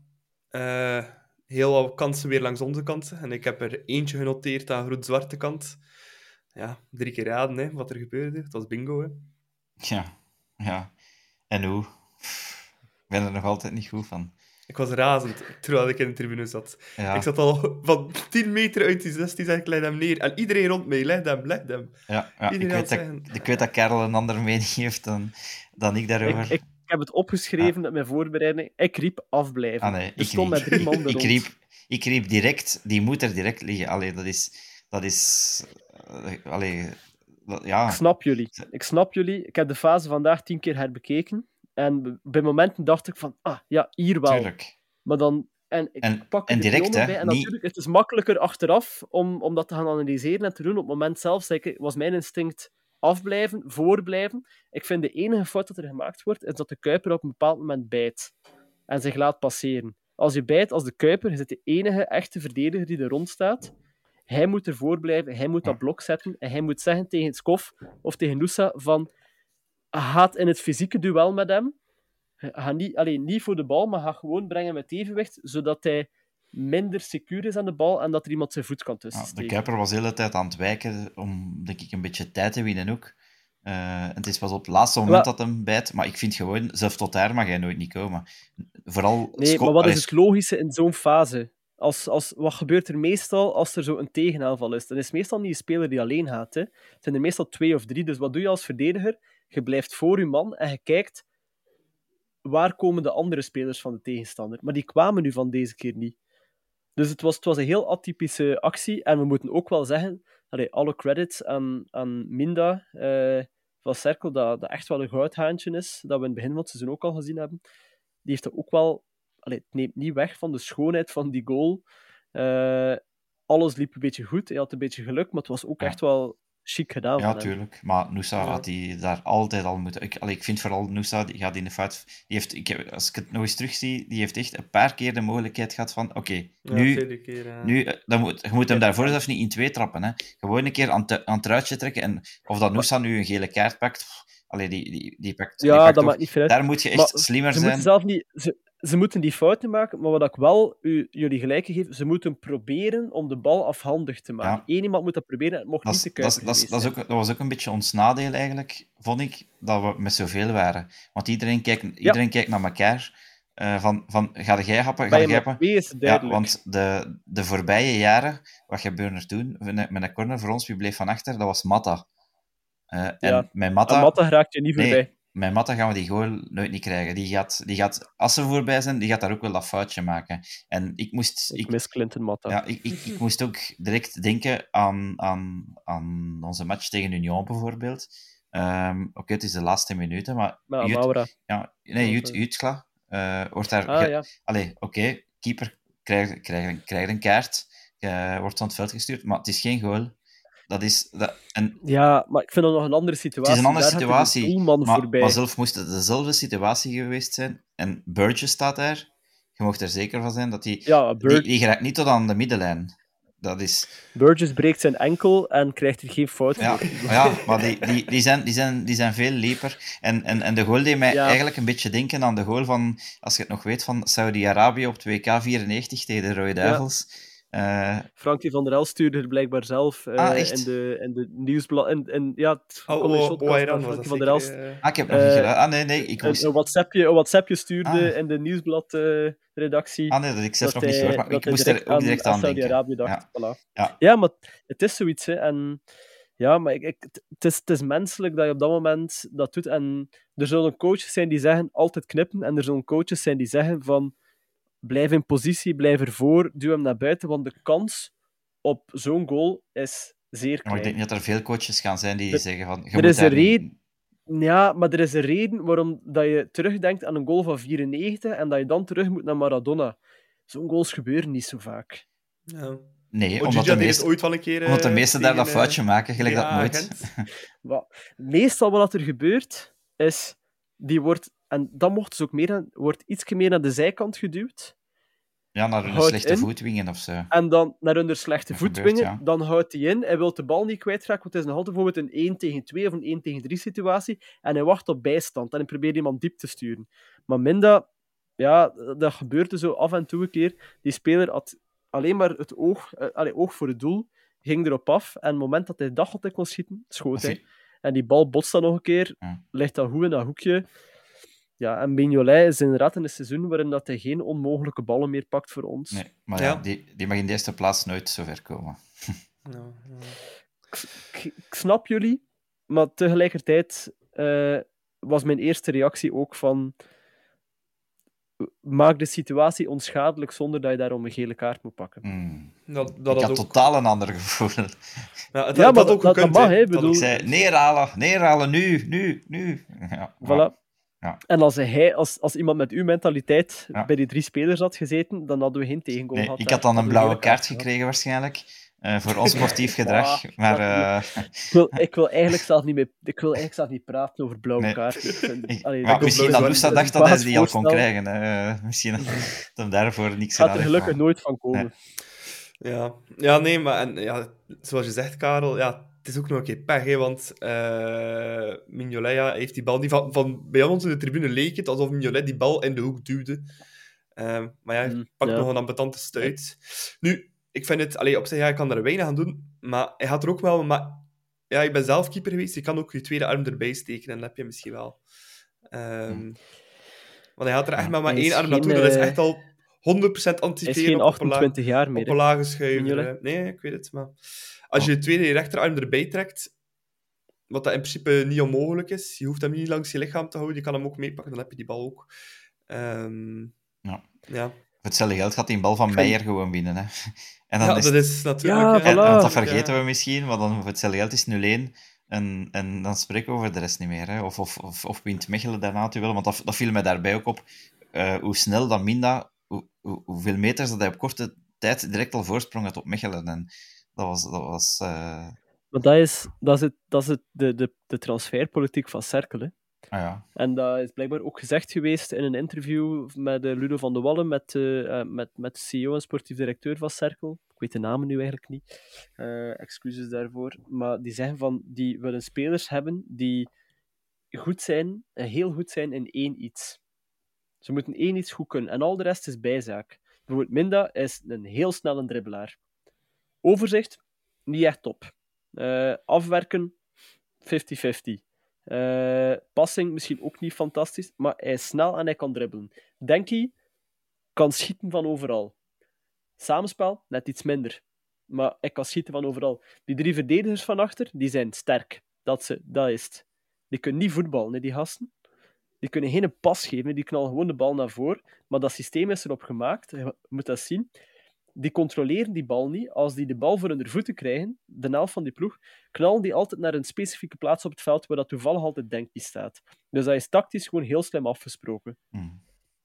uh, heel wat kansen weer langs onze kanten. En ik heb er eentje genoteerd aan groen-zwarte kant. Ja, drie keer raden hè, wat er gebeurde. Het was bingo. Hè. Ja, ja. En hoe? Ik ben er nog altijd niet goed van. Ik was razend terwijl ik in de tribune zat. Ja. Ik zat al van 10 meter uit die 16, zeg ik, leg hem neer. En iedereen rond mij, leg hem, leg hem. Ja, ja. Ik, weet dat, ik weet dat Karel een andere mening heeft dan, dan ik daarover. Ik, ik, heb het opgeschreven met mijn voorbereiding. Ik riep afblijven. Ah, nee, ik stond met drie man *laughs* ik, riep, ik riep direct, die moet er direct liggen. Allee, dat is... Dat is allee, dat, ja. Ik snap jullie. Ik snap jullie. Ik heb de fase vandaag tien keer herbekeken. En bij momenten dacht ik van, ah, ja, hier wel. Tuurlijk. Maar dan... En ik en, pak en direct, hè? Bij, en natuurlijk, het is makkelijker achteraf om, om dat te gaan analyseren en te doen. Op het moment zelf was mijn instinct afblijven, voorblijven. Ik vind de enige fout dat er gemaakt wordt, is dat de Kuiper op een bepaald moment bijt en zich laat passeren. Als je bijt als de Kuiper, is het de enige echte verdediger die er rond staat. Hij moet ervoor blijven, hij moet dat blok zetten en hij moet zeggen tegen Skof of tegen Nusa van gaat in het fysieke duel met hem. Ga niet, alleen niet voor de bal, maar ga gewoon brengen met evenwicht, zodat hij minder secuur is aan de bal en dat er iemand zijn voet kan tussen ja, De Kuiper was de hele tijd aan het wijken om, denk ik, een beetje tijd te winnen ook. Uh, het is pas op het laatste moment dat hem bijt, maar ik vind gewoon, zelf tot daar mag hij nooit niet komen. Vooral nee, maar wat is het logische in zo'n fase? Als, als, wat gebeurt er meestal als er zo een tegenaanval is? Dan is het meestal niet een speler die alleen gaat. Hè. Het zijn er meestal twee of drie. Dus wat doe je als verdediger? Je blijft voor je man en je kijkt waar komen de andere spelers van de tegenstander. Maar die kwamen nu van deze keer niet. Dus het was, het was een heel atypische actie. En we moeten ook wel zeggen, allee, alle credits aan, aan Minda uh, van Cerkel, dat, dat echt wel een goudhaantje is, dat we in het begin van het seizoen ook al gezien hebben. Die heeft er ook wel... Allee, het neemt niet weg van de schoonheid van die goal. Uh, alles liep een beetje goed. Hij had een beetje geluk, maar het was ook echt wel chic gedaan. Ja, tuurlijk. Maar Noosa had hij daar altijd al moeten... Ik, allee, ik vind vooral Noosa, die gaat in de fout... Die heeft, ik heb, als ik het nog eens terugzie, die heeft echt een paar keer de mogelijkheid gehad van oké, okay, ja, nu... Keer, ja. nu eh, dan moet, je moet hem daarvoor zelfs niet in twee trappen. Hè. Gewoon een keer aan, te, aan het truitje trekken. En of dat Noosa nu een gele kaart pakt... Allee, die, die, die pakt, ja, die pakt dat maakt niet veel Daar moet je echt maar slimmer zijn. Zelf niet, ze, ze moeten die fouten maken, maar wat ik wel u, jullie gelijk geef, ze moeten proberen om de bal afhandig te maken. Ja. Eén iemand moet dat proberen, het mocht dat niet te dat, dat, dat, ook, dat was ook een beetje ons nadeel eigenlijk, vond ik, dat we met zoveel waren. Want iedereen kijkt, iedereen ja. kijkt naar elkaar. Uh, van, van, ga jij happen, ga jij happen? Ja, want de, de voorbije jaren, wat gebeurde er toen? Met een corner voor ons, wie bleef van achter? Dat was Matta. Eh, en Ja. mijn Matta, Matta, raakt je niet Nee. Mijn Matta gaan we die goal nooit niet krijgen. Die gaat, die gaat, als ze voorbij zijn, die gaat daar ook wel dat foutje maken. En ik moest... Ik Ik, mis Clinton Matta. ja, ik, ik, ik moest ook direct denken aan, aan, aan onze match tegen Union bijvoorbeeld. Ehm, Oké, het is de laatste minuten, maar... Maar Jut- ja, nee, Jut, Jutkla eh, wordt daar... Ah ge- ja. Allee, oké, keeper krijgt, krijgt, krijgt een kaart, wordt van het veld gestuurd, maar het is geen goal. Dat is... Dat, en, ja, maar ik vind dat nog een andere situatie. een andere Daar gaat er situatie, een maar, zelf moest het dezelfde situatie geweest zijn. En Burgess staat daar. Je mocht er zeker van zijn dat hij... Ja, Die, die geraakt niet tot aan de middenlijn. Dat is... Burgess breekt zijn enkel en krijgt er geen fout Ja, voor. ja maar die, die, die, zijn, die, zijn, die zijn veel leper. En, en, en de goal deed mij Ja. eigenlijk een beetje denken aan de goal van, als je het nog weet, van Saudi-Arabië op 2K 94 tegen de Rode Duivels. Eh, Frankie van der El stuurde er blijkbaar zelf eh, Ah, echt? in, de, in de nieuwsblad. In, in, ja, het Oh, oh, shotcast oh, was Frankie van der El zeker, eh. ah, ik heb nog niet Eh, gedaan. Ah, nee, nee. Ik een, moest... een, WhatsAppje, een WhatsAppje stuurde Ah. in de nieuwsblad-redactie. Ah, nee, dat ik zelf nog niet gehoord, maar dat ik moest er ook direct aan denken. Saudi-Arabië dacht. Ja. Voilà. Ja. Ja. maar het is zoiets. Hè. En, ja, maar ik, ik, het, is, het is menselijk dat je op dat moment dat doet. En er zullen coaches zijn die zeggen altijd knippen. En er zullen coaches zijn die zeggen van blijf in positie, blijf ervoor, duw hem naar buiten. Want de kans op zo'n goal is zeer Maar klein. ik denk niet dat er veel coaches gaan zijn die Er- zeggen van... Je er moet is een reden- Ja, maar er is een reden waarom dat je terugdenkt aan een goal van 94 en dat je dan terug moet naar Maradona. Zo'n goals gebeuren niet zo vaak. Ja. Nee, Oh, omdat de dit meeste, ooit wel een keer... omdat de eh, meesten daar dat tegen, eh, foutje maken, gelijk dat nooit. *laughs* Meestal wat er gebeurt, is... Die wordt, en dat mocht dus ook meer, wordt iets meer naar de zijkant geduwd. Ja, naar Houdt slechte in. voetwingen of zo. En dan naar hun slechte Dat voet gebeurt, dwingen. ja. Dan houdt hij in. Hij wil de bal niet kwijtraken, want het is nog altijd bijvoorbeeld een 1 tegen 2 of een 1 tegen 3 situatie. En hij wacht op bijstand. En hij probeert iemand diep te sturen. Maar Minda, ja, dat gebeurde zo af en toe een keer. Die speler had alleen maar het oog, eh, oog voor het doel, ging erop af. En op het moment dat hij dacht dat hij kon schieten, schoot hij. En die bal botst dan nog een keer, Ja. ligt dan goed in dat hoekje. Ja, en Mignolet is inderdaad in een seizoen waarin dat hij geen onmogelijke ballen meer pakt voor ons. Nee, maar ja, Ja. die, die mag in de eerste plaats nooit zo ver komen. *laughs* Ja, ja. ik, ik snap jullie, maar tegelijkertijd eh, was mijn eerste reactie ook van maak de situatie onschadelijk zonder dat je daarom een gele kaart moet pakken. Hmm. Dat, dat Ik had ook... totaal een ander gevoel. Ja, *laughs* maar dat dat, ook dat, dat gekund, mag, hè. bedoel, Ik zei, neerhalen, neerhalen, nu, nu, nu. *laughs* Ja, voilà. Ja. En als, hij, als, als iemand met uw mentaliteit Ja. bij die drie spelers had gezeten, dan hadden we geen tegengoal Nee, gehad. ik had dan een blauwe kaart gekregen waarschijnlijk. eh, voor *laughs* onsportief gedrag. Maar eh, Ik wil, ik wil eigenlijk zelf niet meer, ik wil eigenlijk zelf niet praten over blauwe Nee. kaarten. *laughs* Allee, misschien dat dacht dat hij die al kon krijgen. eh, misschien dat *laughs* hem daarvoor niks gaat gedaan er gelukkig maar- nooit van komen. Ja. ja, nee, maar en, ja, zoals je zegt, Karel, ja, is ook nog een keer pech, hè, want Mignolet ja, heeft die bal niet van, van... Bij ons in de tribune leek het alsof Mignolet die bal in de hoek duwde. Ehm, maar ja, hij Mm, pakt ja. nog een ambetante stuit. Nu, ik vind het... Allee, op zich, ja, ik kan er weinig aan doen, maar hij gaat er ook wel... Maar, ja, ik ben zelf keeper geweest, je kan ook je tweede arm erbij steken en dat heb je misschien wel. Ehm, Want hij had er echt maar, maar Hij één arm naartoe, dat is eh, echt al 100% Hij is anticiperen geen op, op een laag- 28 jaar op meer. een hè. lage schuiver. Nee, ik weet het, maar... Als je je tweede rechterarm erbij trekt, wat dat in principe niet onmogelijk is, je hoeft hem niet langs je lichaam te houden, je kan hem ook meepakken, dan heb je die bal ook. Ehm, Ja. ja. Voor hetzelfde geld gaat die een bal van Meijer gewoon winnen. Hè. *laughs* En dan ja, is dat is natuurlijk... Ja, ja. En, voilà. want dat vergeten Ja. we misschien, maar dan voor hetzelfde geld is het 0-1. En, en dan spreken we over de rest niet meer. Hè. Of, of, of, of wint Mechelen daarna natuurlijk wel. Want dat, dat viel mij daarbij ook op. eh, hoe snel dat Minda, hoe, hoe- hoeveel meters dat hij op korte tijd direct al voorsprong had op Mechelen. En dat was... Dat was eh, Maar dat is, dat is, het, dat is het, de, de, de transferpolitiek van Cerkel. Ah ja. En dat is blijkbaar ook gezegd geweest in een interview met eh, Ludo van de Wallen, met, eh, eh, met, met de CEO en sportief directeur van Cerkel. Ik weet de namen nu eigenlijk niet. Eh, excuses daarvoor. Maar die zeggen van, die willen spelers hebben die goed zijn, heel goed zijn in één iets. Ze moeten één iets goed kunnen. En al de rest is bijzaak. Bijvoorbeeld Minda is een heel snelle dribbelaar. Overzicht, niet echt top. Eh, afwerken, 50-50. Eh, passing misschien ook niet fantastisch, maar hij is snel en hij kan dribbelen. Denkie kan schieten van overal. Samenspel, net iets minder. Maar hij kan schieten van overal. Die drie verdedigers van achter, die zijn sterk. Dat, ze, dat is het. Die kunnen niet voetballen, die gasten. Die kunnen geen pas geven, die knallen gewoon de bal naar voren. Maar dat systeem is erop gemaakt, je moet dat zien. Die controleren die bal niet. Als die de bal voor hun voeten krijgen, de helft van die ploeg, knallen die altijd naar een specifieke plaats op het veld waar dat toevallig altijd Denkby staat. Dus dat is tactisch gewoon heel slim afgesproken. Hmm.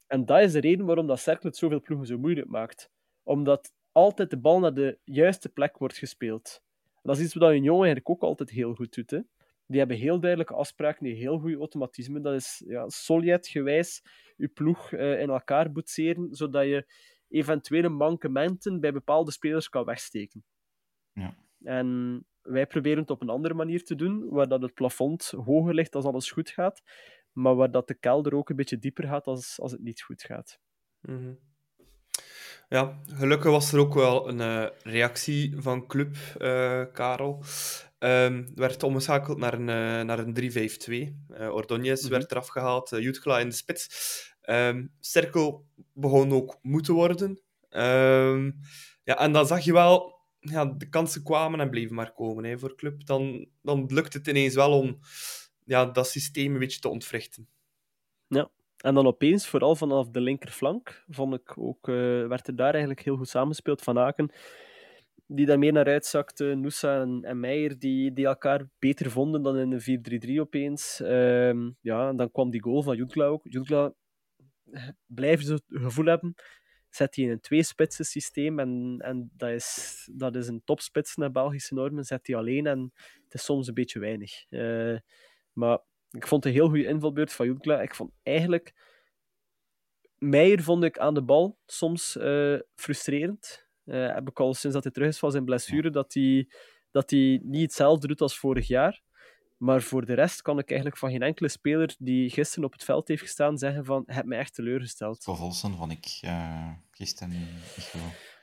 En dat is de reden waarom dat Cercle het zoveel ploegen zo moeilijk maakt. Omdat altijd de bal naar de juiste plek wordt gespeeld. Dat is iets wat Union eigenlijk ook altijd heel goed doet. Hè. Die hebben heel duidelijke afspraken, die heel goede automatismen. Dat is ja, Soljet-gewijs je ploeg eh, in elkaar boetseren, zodat je eventuele mankementen bij bepaalde spelers kan wegsteken. Ja. En wij proberen het op een andere manier te doen, waar dat het plafond hoger ligt als alles goed gaat, maar waar dat de kelder ook een beetje dieper gaat als, als het niet goed gaat. Mhm. Ja, gelukkig was er ook wel een eh, reactie van club, eh, Karel. Ehm werd omgeschakeld naar een, eh, naar een 3-5-2. Eh Ordonez Mhm. werd eraf gehaald, Jutgla in de spits. Ehm Cirkel begon ook moe te worden. Ehm, ja, en dan zag je wel, ja, de kansen kwamen en bleven maar komen hè, voor club. Dan, dan lukt het ineens wel om ja, dat systeem een beetje te ontwrichten. En dan opeens, vooral vanaf de linkerflank, vond ik ook, eh, werd er daar eigenlijk heel goed samenspeeld van Aken. Die daar meer naar uitzakte. Noosa en, en Meijer, die, die elkaar beter vonden dan in een 4-3-3 opeens. Ehm, ja, en dan kwam die goal van Jutgla ook. Jutgla blijft zo het gevoel hebben, zet hij in een twee-spitsen systeem. En, en dat, is, dat is een topspits naar Belgische normen. Zet hij alleen en het is soms een beetje weinig. Eh, maar ik vond het een heel goede invalbeurt van Jutgla. Ik vond eigenlijk... Meijer vond ik aan de bal soms eh, frustrerend. Eh, heb ik al sinds dat hij terug is van zijn blessure, dat hij, dat hij niet hetzelfde doet als vorig jaar. Maar voor de rest kan ik eigenlijk van geen enkele speler die gisteren op het veld heeft gestaan zeggen van, heb mij echt teleurgesteld. Volsen vond ik eh, gisteren niet.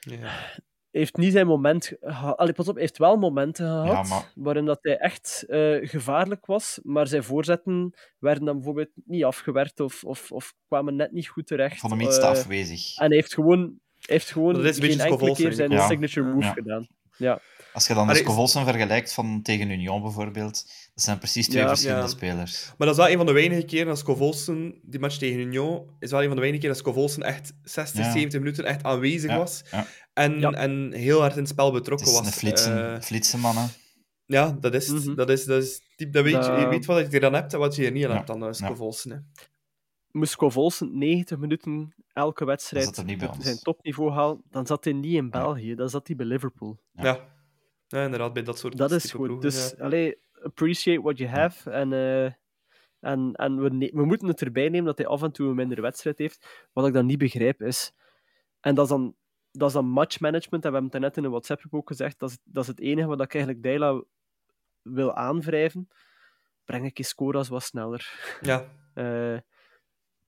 Ja. Heeft niet zijn moment gehad. Allee, pas op, hij heeft wel momenten gehad Ja, maar- waarin dat hij echt eh, gevaarlijk was, maar zijn voorzetten werden dan bijvoorbeeld niet afgewerkt of, of, of kwamen net niet goed terecht. Vond hem iets te Eh, afwezig. en hij heeft gewoon, hij heeft gewoon geen enkele keer zijn ja. signature move Ja. gedaan. Ja. Als je dan de Allee, Scovolsen vergelijkt van tegen Union bijvoorbeeld, dat zijn precies twee Ja, verschillende ja. spelers. Maar dat is wel een van de weinige keren dat Scovolsen, die match tegen Union, is wel een van de weinige keren dat Scovolsen echt 60, Ja. 70 minuten echt aanwezig Ja, was. ja. En, Ja. en heel hard in het spel Het betrokken is was. een flitsen, Eh, flitsen man, hè. ja, dat is het. Mhm. Dat is, dat is diep, dat weet je, je weet wat je er dan hebt en wat je er niet aan Ja. hebt dan uh, Scovolsen. hè. Moest Scovolsen 90 minuten elke wedstrijd zijn topniveau halen, dan zat hij niet in België, dan zat hij bij Liverpool. Ja. Ja. inderdaad, bij dat soort Dat is goed. ploegen, Dus ja. allee, appreciate what you have. En, eh, en, en we, we moeten het erbij nemen dat hij af en toe een mindere wedstrijd heeft. Wat ik dan niet begrijp is. En dat is dan, dat is dan matchmanagement. En we hebben het net in een WhatsApp ook gezegd. Dat is, dat is het enige wat ik eigenlijk Deila wil aanwrijven. Breng ik je scoras wat sneller. Ja. *laughs* Eh,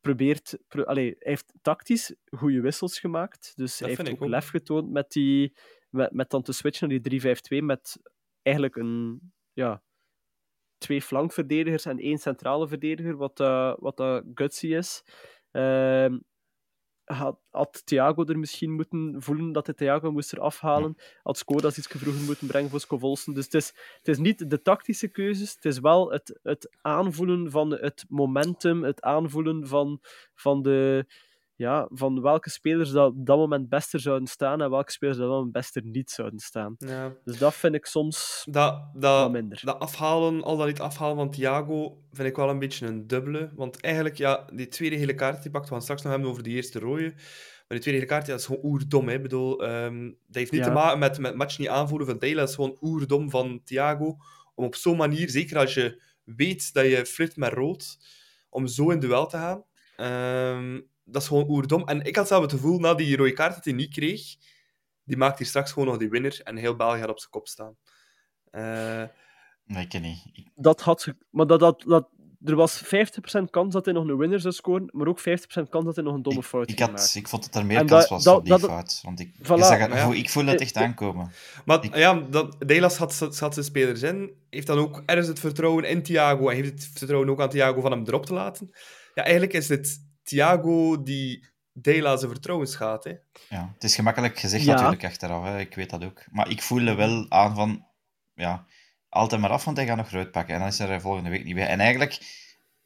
probeert, pro- allee, hij heeft tactisch goede wissels gemaakt. Dus hij heeft ook. lef getoond met, die, met, met dan te switchen naar die 3-5-2 met eigenlijk een, ja, twee flankverdedigers en één centrale verdediger, wat, uh, wat uh, gutsy is. Ehm, had, had Thiago er misschien moeten voelen dat hij Thiago moest er afhalen. Had Skodas iets vroeger moeten brengen voor Scovolsen. Dus het is, het is niet de tactische keuzes, het is wel het, het aanvoelen van het momentum, het aanvoelen van, van, de, ja, van welke spelers dat op dat moment bester zouden staan en welke spelers dat op dat moment bester niet zouden staan. ja. Dus dat vind ik soms Dat, wat dat, minder. dat afhalen, al dat niet afhalen van Thiago, vind ik wel een beetje een dubbele. Want eigenlijk, ja, die tweede hele kaart die pakt, we gaan straks nog hebben over die eerste rode. Maar die tweede hele kaart, ja, dat is gewoon oerdom. Hè. Ik bedoel, ehm, dat heeft niet Ja. te maken met, met match niet aanvoelen van Taylor. Dat is gewoon oerdom van Thiago. Om op zo'n manier, zeker als je weet dat je flirt met rood, om zo in duel te gaan. Ehm, dat is gewoon oerdom. En ik had zelf het gevoel, na die rode kaart dat hij niet kreeg, die maakt hier straks gewoon nog die winner en heel België gaat op zijn kop staan. Eh, Nee, ik niet. Dat had ge- maar dat, dat, dat, er was 50% kans dat hij nog een winner zou scoren, maar ook 50% kans dat hij nog een domme ik, fout ik, had, maken. ik vond dat er meer En kans dat- was dat- op die dat- fout. Want ik, Voilà. zag het- Maar ja. ik voel het echt *laughs* aankomen. Maar Ik- ja, dat, Delas had, had zijn spelers in, heeft dan ook ergens het vertrouwen in Thiago en heeft het vertrouwen ook aan Thiago van hem erop te laten. Ja, eigenlijk is het Thiago die Dela zijn vertrouwen schaadt. Hè. Ja, het is gemakkelijk gezegd Ja. natuurlijk achteraf, hè. ik weet dat ook. Maar ik voelde wel aan van, ja, altijd maar af, want hij gaat nog rood pakken. En dan is hij er volgende week niet bij. En eigenlijk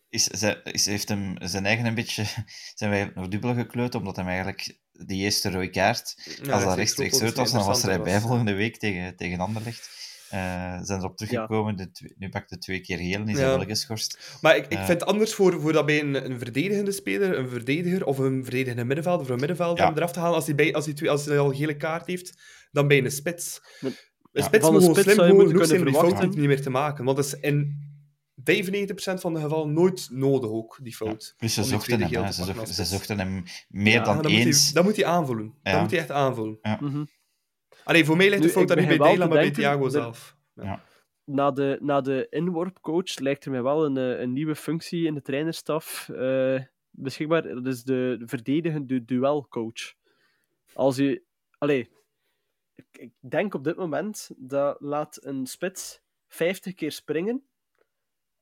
is, ze, is, heeft hem zijn eigen een beetje... *laughs* Zijn wij nog dubbel gekleurd, omdat hem eigenlijk die eerste rode kaart, Ja, als dat rechtstreeks rood was, dan was hij interessanter bij volgende week tegen, tegen Anderlecht. Eh zijn erop teruggekomen. De twe- nu pakte twee keer geel en is Ja. hij wel geschorst. Maar ik, ik Ja. vind het anders voor, voor dat bij een, een verdedigende speler, een verdediger of een verdedigende middenvelder of een middenvelder Ja. om eraf te halen als hij, bij, als, hij twee, als hij al een gele kaart heeft, dan bij een spits. Een Ja. spits Van moet de gewoon slim zou je genoeg moeten zijn om die kunnen fout niet meer te maken. Want dat is in 95% van de gevallen nooit nodig ook, die fout. Plus ze zochten hem, Ze, zochten, ze zochten meer Ja, dan moet eens. hij, dan moet hij aanvullen. Ja. Dan moet hij echt aanvullen. Mhm. Allee, voor mij ligt de fout daar niet bij Dela, maar bij Thiago zelf. na de, na de inworpcoach lijkt er mij wel een, eh, een nieuwe functie in de trainerstaf eh, beschikbaar. Dat is de verdedigende duelcoach. Als je... Allee, ik, ik denk op dit moment dat laat een spits 50 keer springen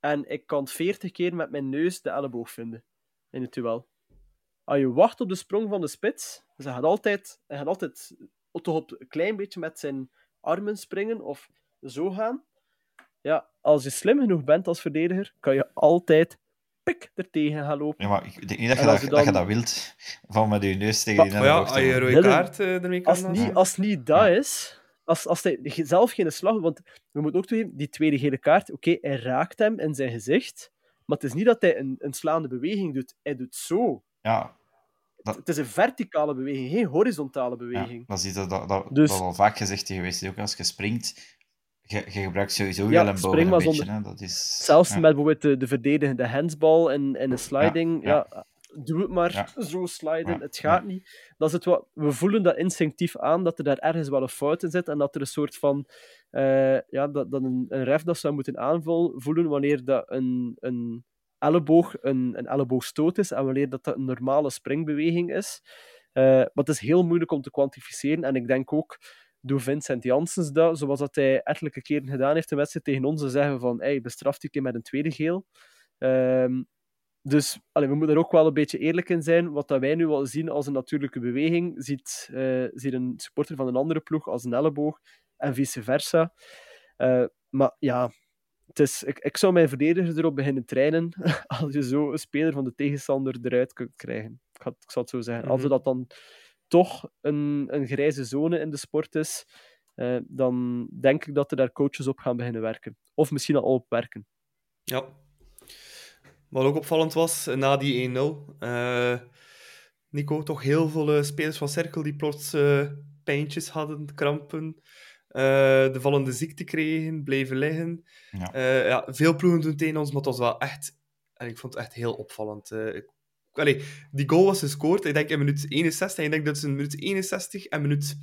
en ik kan 40 keer met mijn neus de elleboog vinden in het duel. Als je wacht op de sprong van de spits, dus hij gaat altijd, hij gaat altijd toch op een klein beetje met zijn armen springen of zo gaan. Ja, als je slim genoeg bent als verdediger, kan je altijd pik er tegen gaan lopen. Ja, maar ik denk niet dat je dat, als je dat, je dan- dat wilt, van met je neus tegen die Maar ja, als je rode kaart eh, ermee kan Als niet, als niet dat is, als, als hij zelf geen slag... Want we moeten ook toegeven, die tweede gele kaart, oké, hij raakt hem in zijn gezicht, maar het is niet dat hij een, een slaande beweging doet. Hij doet zo. Ja, Het is een verticale beweging, geen horizontale ja, beweging. dat is dat, dat, dat, Dus- dat is al vaak gezegd geweest. Ook als je springt, je, je gebruikt sowieso Ja, ellebogen spring een beetje. zonder- Hè. Dat is, Zelfs ja. met bijvoorbeeld de, de verdedigende handsbal en, en een sliding. Ja, doe het maar zo sliden. Het gaat niet. Dat is het wat, we voelen dat instinctief aan, dat er daar ergens wel een fout in zit. En dat er een soort van. eh, ja, dat, dat een, een ref dat zou moeten aanvoelen wanneer dat een, een elleboog een, een elleboogstoot is en wanneer dat, dat een normale springbeweging is. Eh, maar het is heel moeilijk om te kwantificeren. En ik denk ook doe Vincent Janssens dat, zoals dat hij ettelijke keren gedaan heeft in wedstrijd tegen ons, te zeggen van, hey, bestraf die keer met een tweede geel. Ehm, dus we moeten er ook wel een beetje eerlijk in zijn. Wat dat wij nu wel zien als een natuurlijke beweging, ziet, eh, ziet een supporter van een andere ploeg als een elleboog en vice versa. Eh, maar ja, het is, ik, ik zou mijn verdedigers erop beginnen trainen *laughs* als je zo een speler van de tegenstander eruit kunt krijgen. Ik, had, ik zal het zo zeggen. Als Mhm. dat dan toch een, een grijze zone in de sport is, eh, dan denk ik dat er daar coaches op gaan beginnen werken. Of misschien al op werken. Ja. Wat ook opvallend was, na die 1-0, eh, Nico, toch heel veel eh, spelers van Cirkel die plots eh, pijntjes hadden, krampen, de vallende ziekte kregen, bleven liggen. Ja. Eh, ja, veel ploegen doen tegen ons, maar het was wel echt... En ik vond het echt heel opvallend. eh. Ik- Allee, die goal was gescoord, ik denk in minuut 61. Ik denk dat het in minuut 61 en minuut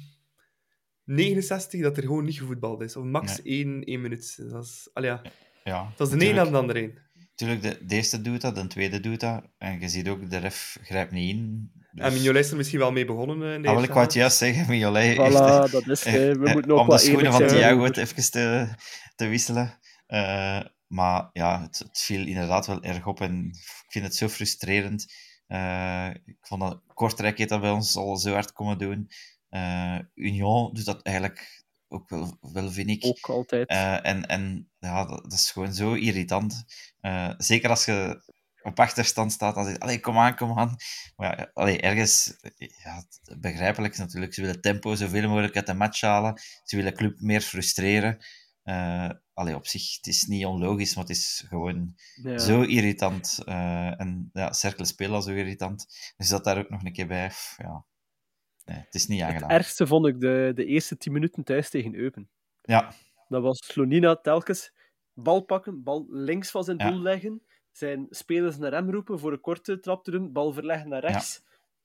69 dat er gewoon niet gevoetbald is. Of max één, één minuut. Dat is, allee, ja. Ja, dat is de een na de andere een. Natuurlijk, de, de eerste doet dat, de tweede doet dat. En je ziet ook, de ref grijpt niet in. Dus... En Mignolet is er misschien wel mee begonnen eh, in de Ah, ik wou het juist zeggen, Mignolet heeft- Voilà, dat is eh, het. We eh, moeten ook om de schoenen van. Thiago het even te, te wisselen. Eh, maar ja, het, het viel inderdaad wel erg op en ik vind het zo frustrerend. Eh, ik vond dat Kortrijk heeft dat bij ons al zo hard komen doen. Eh, Union doet dat eigenlijk ook wel, wel vind ik. Ook altijd. Eh, en en ja, dat, dat is gewoon zo irritant. Eh, zeker als je op achterstand staat, dan zeg je, allee, kom aan, kom aan. Maar ja, allee, ergens, ja, het- begrijpelijk is natuurlijk, ze willen tempo zoveel mogelijk uit de match halen. Ze willen club meer frustreren. Eh allee, op zich, het is niet onlogisch, maar het is gewoon Ja. zo irritant. Eh, en ja, Cercle spelen al zo irritant. Dus dat daar ook nog een keer bij. Ja. Nee, het is niet Het aangenaam. ergste vond ik de, de eerste 10 minuten thuis tegen Eupen. Ja, Dat was Slonina telkens bal pakken, bal links van zijn Ja. doel leggen, zijn spelers naar hem roepen voor een korte trap te doen, bal verleggen naar rechts.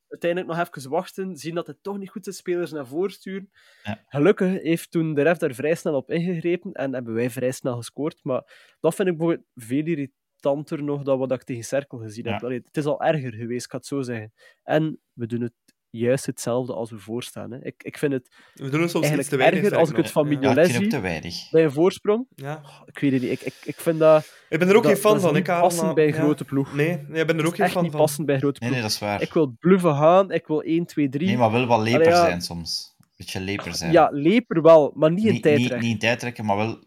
Uiteindelijk nog even wachten, zien dat het toch niet goed is, spelers naar voren sturen. Ja. Gelukkig heeft toen de ref daar vrij snel op ingegrepen en hebben wij vrij snel gescoord. Maar dat vind ik bijvoorbeeld veel irritanter nog dan wat ik tegen Cerkel gezien heb. Allee, het is al erger geweest, ik ga het zo zeggen. En we doen het juist hetzelfde als we voorstaan. Hè. Ik, ik vind het We doen het soms iets eigenlijk te weinig. erger als ik het van Mignolet ik vind ook zie. te weinig. bij een voorsprong. Ja. Ik weet het niet. Ik, ik, ik vind dat. Ik ben er ook dat, geen fan van. Ik passend maar- bij een ja. grote ploeg. Nee, nee, ik ben er ook geen fan niet van. passend bij een grote Nee, ploeg. nee, dat is waar. Ik wil bluffen gaan. Ik wil 1, 2, 3. Nee, maar wel wat leper Allee, ja. zijn soms. Beetje leper zijn. Ja, leper wel, maar niet in niet, tijd niet, niet in tijd trekken, maar wel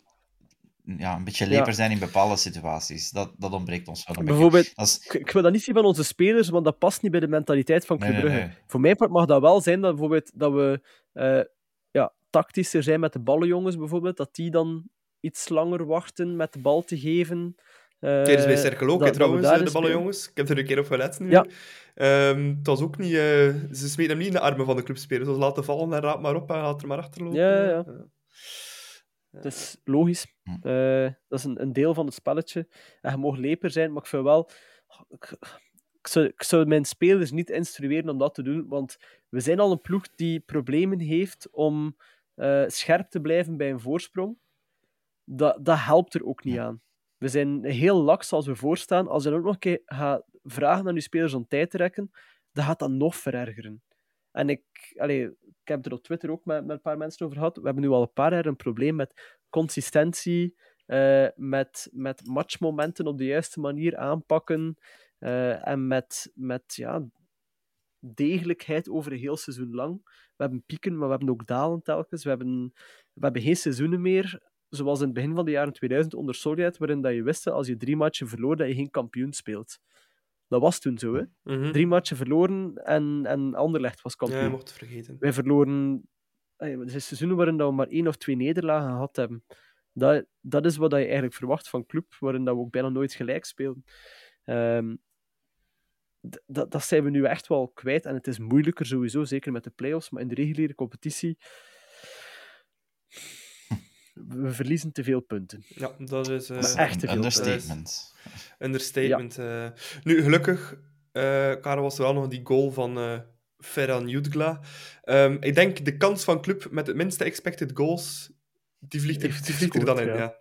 ja, een beetje Ja. leper zijn in bepaalde situaties. Dat, dat ontbreekt ons wel een. Bijvoorbeeld, is, ik, ik wil dat niet zien van onze spelers, want dat past niet bij de mentaliteit van Club nee, Brugge. nee. Voor mijn part mag dat wel zijn dat, bijvoorbeeld, dat we eh, ja, tactischer zijn met de ballenjongens, bijvoorbeeld. Dat die dan iets langer wachten met de bal te geven. Eh, Tijdens bij Cirkel ook, dat- trouwens, eh, de ballenjongens. Ik heb er een keer op gelet nu. Ja. Ehm, het was ook niet... eh, ze smeten hem niet in de armen van de clubspelers. Ze laten vallen en raap maar op en laat er maar achterlopen. Ja, ja. Dat is logisch. Hm. Eh, dat is een, een deel van het spelletje. En je mag leper zijn, maar ik vind wel... Ik, ik zou, ik zou mijn spelers niet instrueren om dat te doen, want we zijn al een ploeg die problemen heeft om eh, scherp te blijven bij een voorsprong. Dat, dat helpt er ook niet aan. We zijn heel laks als we voorstaan. Als je dan ook nog een keer gaat vragen aan je spelers om tijd te rekken, dan gaat dat nog verergeren. En ik, allee, ik heb er op Twitter ook met, met een paar mensen over gehad. We hebben nu al een paar jaar een probleem met consistentie, eh, met, met matchmomenten op de juiste manier aanpakken eh, en met, met ja, degelijkheid over een heel seizoen lang. We hebben pieken, maar we hebben ook dalen telkens. We hebben, we hebben geen seizoenen meer, zoals in het begin van de jaren 2000 onder Sovjet, waarin dat je wist dat als je drie matchen verloor, dat je geen kampioen speelt. Dat was toen zo, hè. mhm. Drie matchen verloren en, en Anderlecht was Ja, kampioen. je mocht het vergeten. Wij verloren... ey, Er zijn seizoenen waarin dat we maar één of twee nederlagen gehad hebben. Dat, dat is wat je eigenlijk verwacht van een club, waarin dat we ook bijna nooit gelijk spelen. Ehm, dat, dat zijn we nu echt wel kwijt. En het is moeilijker sowieso, zeker met de play-offs. Maar in de reguliere competitie... We verliezen te veel punten. Ja, dat is... eh, is echt te een veel understatement. Understatement. eh. Nu, gelukkig, eh Karel, was er wel nog die goal van eh Ferran Jutgla. Ehm, ik denk de kans van club met het minste expected goals, die vliegt er, die vliegt er dan in. Ja. ja.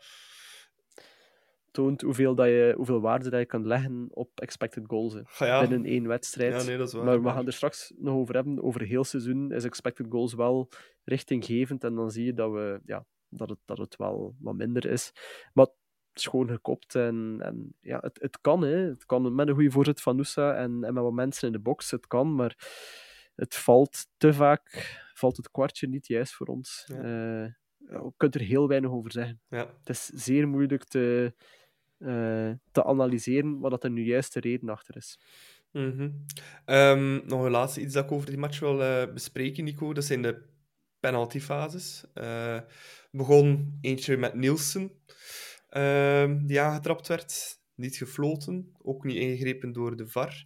Toont hoeveel, dat je, hoeveel waarde dat je kan leggen op expected goals. ja. binnen één wedstrijd. Ja, nee, dat is waar. maar we gaan er straks nog over hebben. Over heel seizoen is expected goals wel richtinggevend. En dan zie je dat, we, ja, dat, het, dat het wel wat minder is. Maar gewoon gekopt. En, en ja, het, het kan. Hè. Het kan met een goede voorzet van Noosa en, en met wat mensen in de box. Het kan, maar het valt te vaak. Valt het kwartje niet juist voor ons. Ja. Eh, je kunt er heel weinig over zeggen. Ja. Het is zeer moeilijk te, eh, te analyseren wat dat er nu juist de reden achter is. Mhm. Ehm, nog een laatste iets dat ik over die match wil eh, bespreken, Nico. Dat zijn de penaltyfases. Eh begon eentje met Nielsen, ehm, die aangetrapt werd. Niet gefloten, ook niet ingegrepen door de VAR.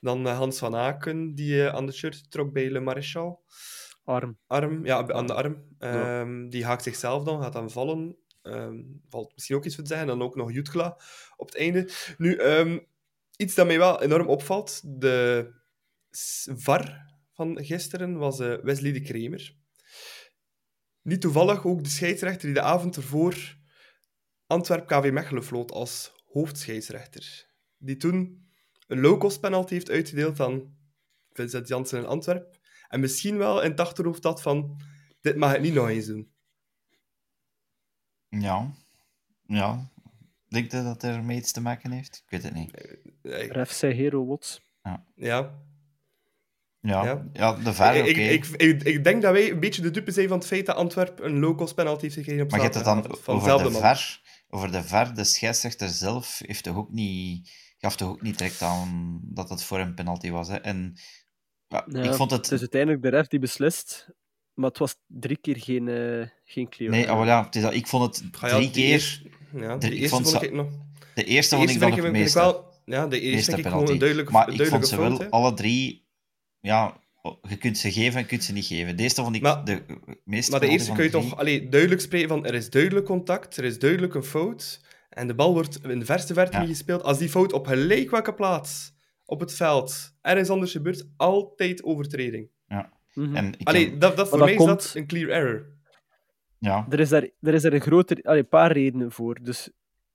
Dan eh, Hans van Aken, die eh, aan de shirt trok bij Le Maréchal. Arm. Arm, ja, aan de arm. Ja. Ehm, Die haakt zichzelf dan, gaat dan vallen. Ehm, valt misschien ook iets voor te zeggen. Dan ook nog Jutgla op het einde. Nu, iets dat mij wel enorm opvalt. De VAR van gisteren was Wesley de Kremer. Niet toevallig ook de scheidsrechter die de avond ervoor Antwerp KV Mechelen floot als hoofdscheidsrechter. Die toen een low-cost penalty heeft uitgedeeld aan Vincent Janssen in Antwerp. En misschien wel in het achterhoofd had van, dit mag ik niet nog eens doen. Ja. Ja. Denk je dat er mee iets te maken heeft? Ik weet het niet. Eh, Ref zei Hero Wots. Ja. Ja, Ja. ja. de VAR, oké. ik, ik, ik, ik denk dat wij een beetje de dupe zijn van het feit dat Antwerp een low-cost penalty heeft gekregen op Maar je hebt het dan over de. VAR. Over de VAR, de scheidsrechter zelf heeft toch ook niet, gaf toch ook niet direct aan dat het voor een penalty was. Hè? En ja, Ja, ik vond het... Het is uiteindelijk de ref die beslist, maar het was drie keer geen, eh geen clear. Nee, oh, ja, het is dat, ik vond het Ah ja, drie keer... eerste- ja, de ik eerste vond vond ik nog... De eerste De vond eerste ik dan het meeste. Ja, de eerste vind ik penalty. gewoon een duidelijke, maar ik vond ze wel alle drie... Ja, je kunt ze geven en je kunt ze niet geven. Deze vond ik Maar- de meeste Maar de eerste van kun je toch allee, duidelijk spreken van er is duidelijk contact, er is duidelijk een fout en de bal wordt in de verste verte Ja. niet gespeeld. Als die fout op gelijk welke plaats op het veld ergens anders gebeurt, altijd overtreding. Mhm. En ik Allee, dat, dat, voor dat mij komt- is dat een clear error. ja, Er is daar, er is daar een, groter, allee, een paar redenen voor. Dus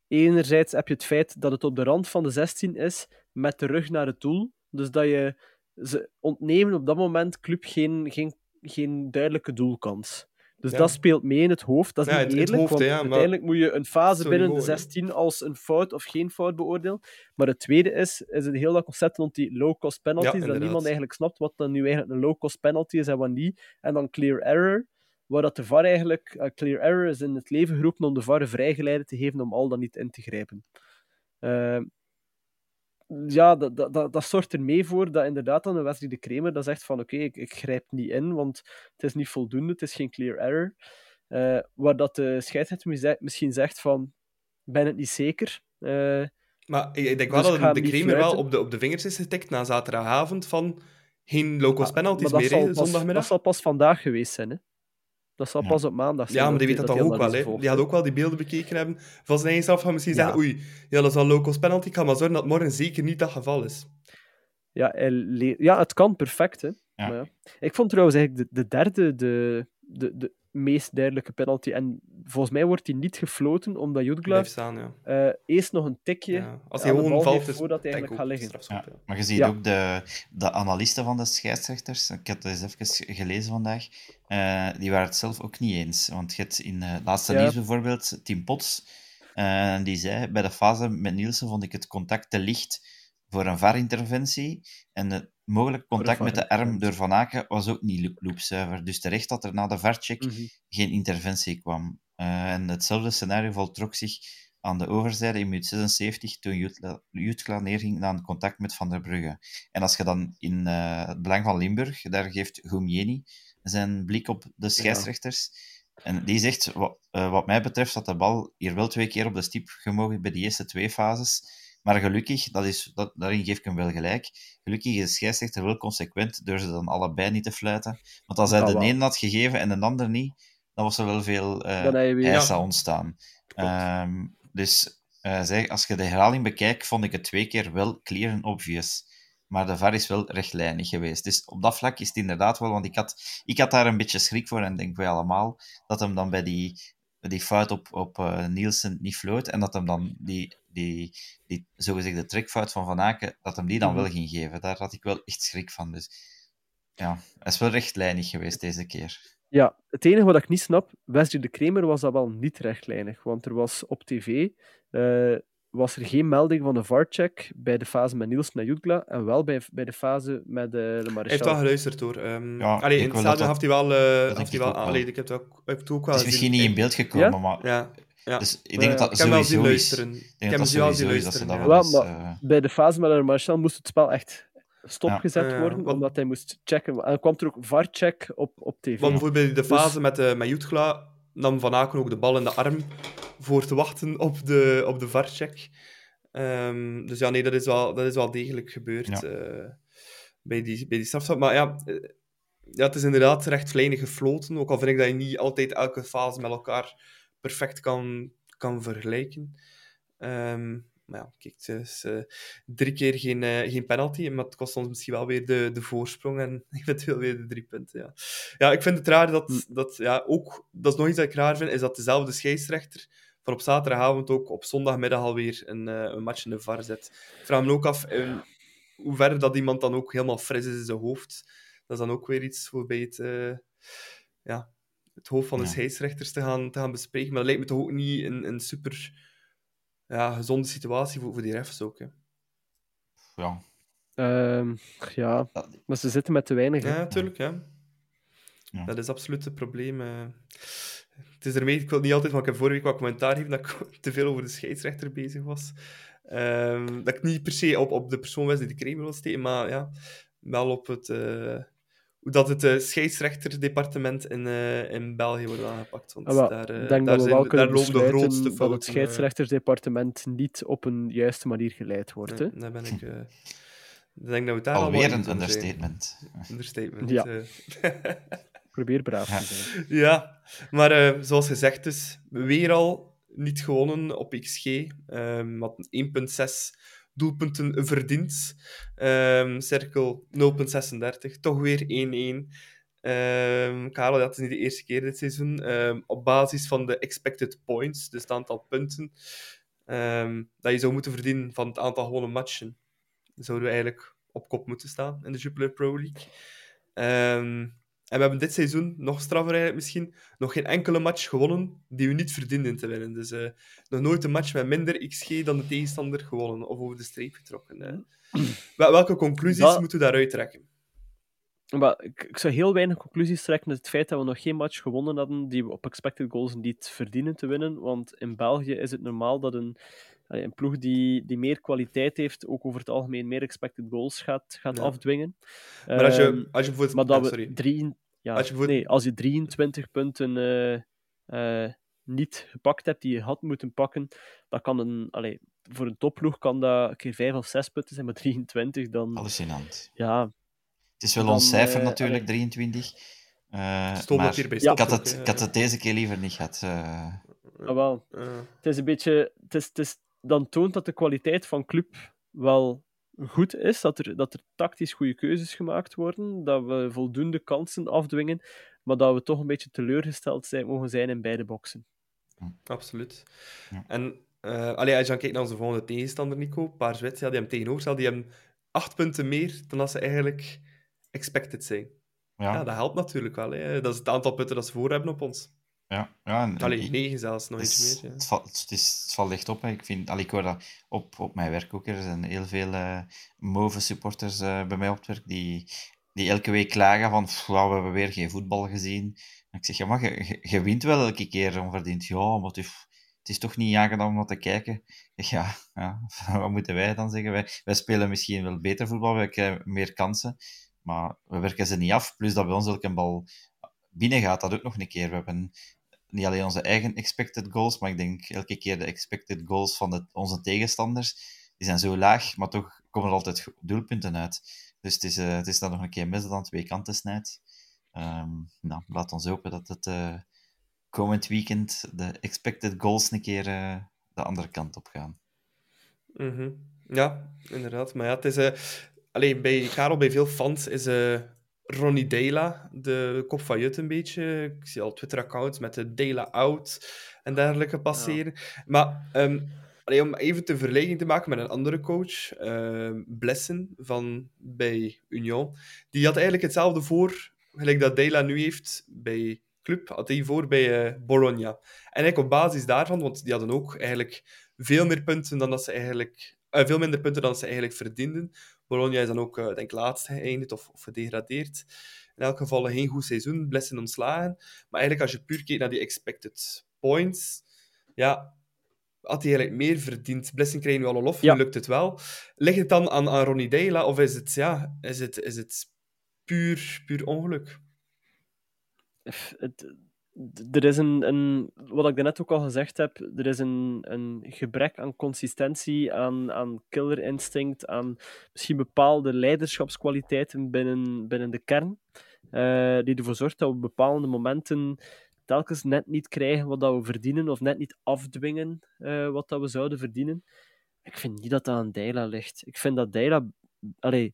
enerzijds heb je het feit dat het op de rand van de 16 is, met de rug naar het doel. Dus dat je ze ontnemen op dat moment club geen, geen, geen duidelijke doelkans. Dus Ja. dat speelt mee in het hoofd. Dat is Ja, niet het eerlijk, hoofd, want maar- uiteindelijk moet je een fase binnen de niveau, hè. 16 als een fout of geen fout beoordelen. Maar het tweede is, is het heel dat concept rond die low-cost penalties, dat niemand eigenlijk snapt wat dan nu eigenlijk een low-cost penalty is en wat niet. En dan clear error. waar dat de VAR eigenlijk, uh, clear error is in het leven geroepen om de VAR vrijgeleide te geven om al dan niet in te grijpen. Uh, ja, dat, dat, dat, dat zorgt er mee voor dat inderdaad dan een Wesley de Kramer dat zegt van oké, okay, ik, ik grijp niet in, want het is niet voldoende, het is geen clear error. Uh, waar dat de scheidsrechter misschien zegt van, ben het niet zeker. Uh, maar ik denk wel dus dat de Kramer wel op de, op de vingers is getikt na zaterdagavond van geen locals ah, penalties meer, zal, zondagmiddag. Dat zal pas vandaag geweest zijn, hè? Dat zal pas op maandag zijn. Ja, maar die weet dat, dat ook wel. Hè. Die had ook wel die beelden bekeken hebben van zijn eigen straf. Gaan misschien zeggen, oei, ja, dat is een locals penalty. Ik ga maar zorgen dat morgen zeker niet dat geval is. Ja, ja het kan perfect. Hè. Maar ja. Ik vond trouwens eigenlijk de, de derde de, de, de meest duidelijke penalty. En volgens mij wordt die niet gefloten, omdat Jutglav ja. uh, eerst nog een tikje ja. Als hij gewoon valt, is voordat hij eigenlijk gaat liggen. Ja. Maar je ziet ook de, de analisten van de scheidsrechters, ik heb het eens even gelezen vandaag, uh, die waren het zelf ook niet eens. Want je hebt in uh, laatste nieuws bijvoorbeeld Tim Potts, die zei, bij de fase met Nielsen vond ik het contact te licht voor een VAR-interventie. En het mogelijk contact met de arm door Van Aken was ook niet loopzuiver. Dus terecht dat er na de VAR-check mhm. geen interventie kwam. Uh, en hetzelfde scenario voltrok zich aan de overzijde in minuut 76 toen Jutkla neerging na een contact met Van der Brugge. En als je dan in uh, het belang van Limburg, daar geeft Gumieni zijn blik op de scheidsrechters. En die zegt, wat, uh, wat mij betreft, dat de bal hier wel twee keer op de stip gemogen bij de eerste twee fases. Maar gelukkig, dat is, dat, daarin geef ik hem wel gelijk, gelukkig is de scheidsrechter wel consequent door ze dan allebei niet te fluiten. Want als hij de een had gegeven en de ander niet, dan was er wel veel uh, eisen ontstaan. Um, dus uh, zeg, als je de herhaling bekijkt, vond ik het twee keer wel clear en obvious. Maar de VAR is wel rechtlijnig geweest. Dus op dat vlak is het inderdaad wel, want ik had, ik had daar een beetje schrik voor en denk wij allemaal, dat hem dan bij die, die fout op, op uh, Nielsen niet floot en dat hem dan die die, die zogezegde trekfout van Van Aken, dat hem die dan mhm. wel ging geven. Daar had ik wel echt schrik van. Dus ja, hij is wel rechtlijnig geweest deze keer. Ja, het enige wat ik niet snap, Wesley de Kramer was dat wel niet rechtlijnig. Want er was op tv uh, was er geen melding van een VAR-check bij de fase met Niels naar Jutgla en wel bij, bij de fase met uh, de Maréchal. Hij heeft wel geluisterd hoor. Um, ja, allee, in het stadion heeft hij wel... Uh, heeft hij wel, wel. Allee, ik heb het ook, heb het ook wel Het is misschien niet in beeld gekomen, ja? maar... Ja. Ja. Dus ik denk dat dat ik sowieso wel luisteren. Ik denk dat wel zien luisteren. Dat ja. wel is, uh... Bij de fase met de Marshall moest het spel echt stopgezet ja. worden, uh, omdat hij moest checken. En dan kwam er ook VAR-check op, op tv. Want bijvoorbeeld de fase dus... met, uh, met Jutgla nam Van Aken ook de bal in de arm voor te wachten op de, op de VAR-check. Um, dus ja, nee, dat is wel, dat is wel degelijk gebeurd ja. uh, bij die, bij die strafstap. Maar ja, ja, het is inderdaad rechtlijnig gefloten, ook al vind ik dat je niet altijd elke fase met elkaar perfect kan, kan vergelijken. Um, maar ja, kijk, het is uh, drie keer geen, uh, geen penalty, maar het kost ons misschien wel weer de, de voorsprong en *laughs* eventueel weer de drie punten. Ja, ja ik vind het raar dat, hm. dat ja, ook, dat is nog iets dat ik raar vind, is dat dezelfde scheidsrechter van op zaterdagavond ook op zondagmiddag alweer een, uh, een match in de VAR zet. Ik vraag me ook af in hoe ver dat iemand dan ook helemaal fris is in zijn hoofd. Dat is dan ook weer iets voor bij het, ja, het hoofd van de ja. scheidsrechters te gaan, te gaan bespreken. Maar dat lijkt me toch ook niet een, een super ja, gezonde situatie voor, voor die refs ook. Hè. Ja. Uh, ja, maar ze zitten met te weinig. Ja, natuurlijk. Ja. ja. Dat is absoluut het probleem. Uh, het is ermee, ik wil niet altijd, want ik heb vorige week wat commentaar gegeven dat ik *laughs* te veel over de scheidsrechter bezig was. Um, dat ik niet per se op, op de persoon was die de Kramer wil steken, maar ja, wel op het, uh, hoe dat het uh, scheidsrechterdepartement in, uh, in België wordt aangepakt. Want ah, daar, uh, denk daar, dat we wel daar lopen de grootste fouten. Dat het scheidsrechtersdepartement niet op een juiste manier geleid wordt. Nee, daar ben ik... ik denk dat we daar Alweer een understatement. Understatement. Ja. *laughs* Probeer braaf te zijn. Ja, maar zoals gezegd is, weer al niet gewonnen op XG. Um, wat 1.6 doelpunten verdiend. Um, cirkel 0,36. Toch weer 1-1. Um, ehm, Karel, dat is niet de eerste keer dit seizoen. Um, op basis van de expected points, dus het aantal punten dat je zou moeten verdienen van het aantal gewonnen matchen, zouden we eigenlijk op kop moeten staan in de Jupiler Pro League. En we hebben dit seizoen, nog straffer eigenlijk misschien, nog geen enkele match gewonnen die we niet verdienden te winnen. Dus uh, nog nooit een match met minder XG dan de tegenstander gewonnen of over de streep getrokken. *clears throat* Uh. Welke conclusies moeten we daaruit trekken? Maar ik, ik zou heel weinig conclusies trekken uit het feit dat we nog geen match gewonnen hadden die we op expected goals niet verdienen te winnen. Want in België is het normaal dat een, een ploeg die, die meer kwaliteit heeft, ook over het algemeen meer expected goals gaat, gaat Ja. afdwingen. Maar als je, Ehm, als je bijvoorbeeld... maar dat ah, sorry. drie, ja, Als je bijvoorbeeld- nee, als je 23 punten eh, eh, niet gepakt hebt die je had moeten pakken, dan kan een, allee, voor een topploeg kan dat een keer 5 of 6 punten zijn, maar 23 dan. Hallucinant. Ja, Het is wel Dan, ons cijfer eh, natuurlijk, allee. 23. Eh, Stond maar ik, had het, ik had het deze keer liever niet gehad. eh. ah, wel. Het is een beetje. Het is, het is, dan toont dat de kwaliteit van club wel goed is, dat er, dat er tactisch goede keuzes gemaakt worden, dat we voldoende kansen afdwingen, maar dat we toch een beetje teleurgesteld zijn, mogen zijn in beide boksen. absoluut. Ja. En eh allee, als je dan kijkt naar onze volgende tegenstander, Nico, Paars Wit, ja, die hem tegenover die hebben acht punten meer dan dat ze eigenlijk expected zijn. ja, Ja, dat helpt natuurlijk wel. Hè. Dat is het aantal punten dat ze voor hebben op ons. Ja, ja, en- Allee, ik- negen zelfs, nog iets meer. Ja. het, valt, het, is, het valt echt op. Hè. Ik, vind, allee, ik hoor dat op, op mijn werk ook. Er zijn heel veel eh move supporters eh, bij mij op het werk die, die elke week klagen van "Pff, ja, we hebben weer geen voetbal gezien. En ik zeg, ja, maar je, je, wint wel elke keer onverdiend. Ja, maar het is, het is toch niet aangenaam om naar te kijken. Ik zeg, ja, ja, *laughs* wat moeten wij dan zeggen? Wij, wij spelen misschien wel beter voetbal, wij krijgen meer kansen. Maar we werken ze niet af. Plus dat bij ons elke bal binnen gaat, dat ook nog een keer. We hebben niet alleen onze eigen expected goals, maar ik denk elke keer de expected goals van onze tegenstanders. Die zijn zo laag, maar toch komen er altijd doelpunten uit. Dus het is, eh, het is dan nog een keer mis dat aan twee kanten snijdt. Ehm, nou, laat ons hopen dat het eh, komend weekend de expected goals een keer eh, de andere kant op gaan. Mhm. Ja, inderdaad. Maar ja, het is... alleen bij Karel, bij veel fans, is Ronnie Dela de kop van Jut een beetje. Ik zie al Twitter-accounts met de Dela out en dergelijke passeren. Maar ehm, allee, om even te vergelijking te maken met een andere coach, ehm, Blessen van bij Union, die had eigenlijk hetzelfde voor, gelijk dat Dela nu heeft bij Club, had hij voor bij eh, Bologna. En eigenlijk op basis daarvan, want die hadden ook eigenlijk veel meer punten dan dat ze eigenlijk... eh, veel minder punten dan ze eigenlijk verdienden. Bologna is dan ook, eh, denk ik, laatste geëindigd of, of gedegradeerd. In elk geval geen goed seizoen, blessen ontslagen. Maar eigenlijk, als je puur kijkt naar die expected points, ja, had hij eigenlijk meer verdiend. Blessen krijgen wel al lof, Ja. nu lukt het wel. Ligt het dan aan, aan Ronnie Deila, of is het, ja, is het, is het puur, puur ongeluk? Het- er is een, een, wat ik daarnet ook al gezegd heb, er is een, een gebrek aan consistentie, aan, aan killer instinct, aan misschien bepaalde leiderschapskwaliteiten binnen, binnen de kern, eh, die ervoor zorgt dat we op bepaalde momenten telkens net niet krijgen wat dat we verdienen, of net niet afdwingen eh, wat dat we zouden verdienen. Ik vind niet dat dat aan Deila ligt. Ik vind dat Deila allee,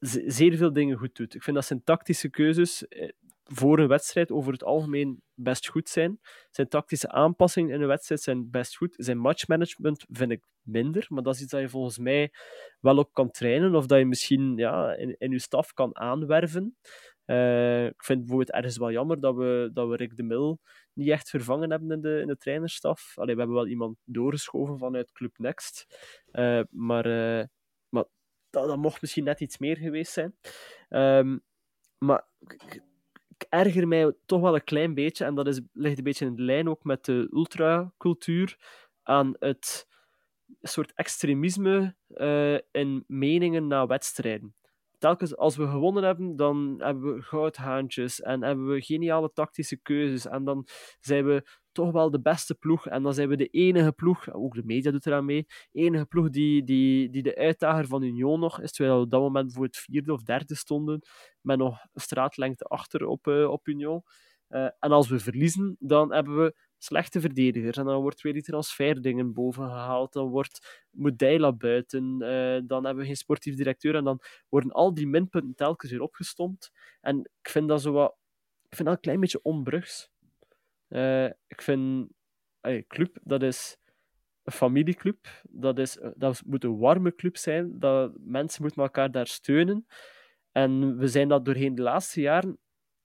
ze- zeer veel dingen goed doet. Ik vind dat zijn tactische keuzes eh, voor een wedstrijd over het algemeen best goed zijn. Zijn tactische aanpassingen in een wedstrijd zijn best goed. Zijn matchmanagement vind ik minder, maar dat is iets dat je volgens mij wel op kan trainen of dat je misschien ja, in, in je staf kan aanwerven. Eh, ik vind bijvoorbeeld ergens wel jammer dat we, dat we Rick de Mil niet echt vervangen hebben in de, in de trainerstaf. Allee, we hebben wel iemand doorgeschoven vanuit Club Next, Eh, maar, eh, maar dat, dat mocht misschien net iets meer geweest zijn. Ehm, maar ik, erger mij toch wel een klein beetje, en dat is, ligt een beetje in de lijn ook met de ultracultuur, aan het soort extremisme eh, in meningen na wedstrijden. Telkens als we gewonnen hebben, dan hebben we goudhaantjes en hebben we geniale tactische keuzes. En dan zijn we toch wel de beste ploeg. En dan zijn we de enige ploeg, ook de media doet eraan mee, enige ploeg die, die, die de uitdager van Union nog is. Terwijl we op dat moment voor het vierde of derde stonden, met nog straatlengte achter op, eh, op Union. Eh, en als we verliezen, dan hebben we slechte verdedigers. En dan wordt weer die transferdingen boven gehaald. Dan wordt Moedijla buiten. eh, dan hebben we geen sportief directeur. En dan worden al die minpunten telkens weer opgestompt. En ik vind dat zo wat... Ik vind dat een klein beetje onbrugs. Eh, ik vind... Allee, club, dat is een familieclub. Dat, is, dat moet een warme club zijn. Dat, mensen moeten elkaar daar steunen. En we zijn dat doorheen de laatste jaren,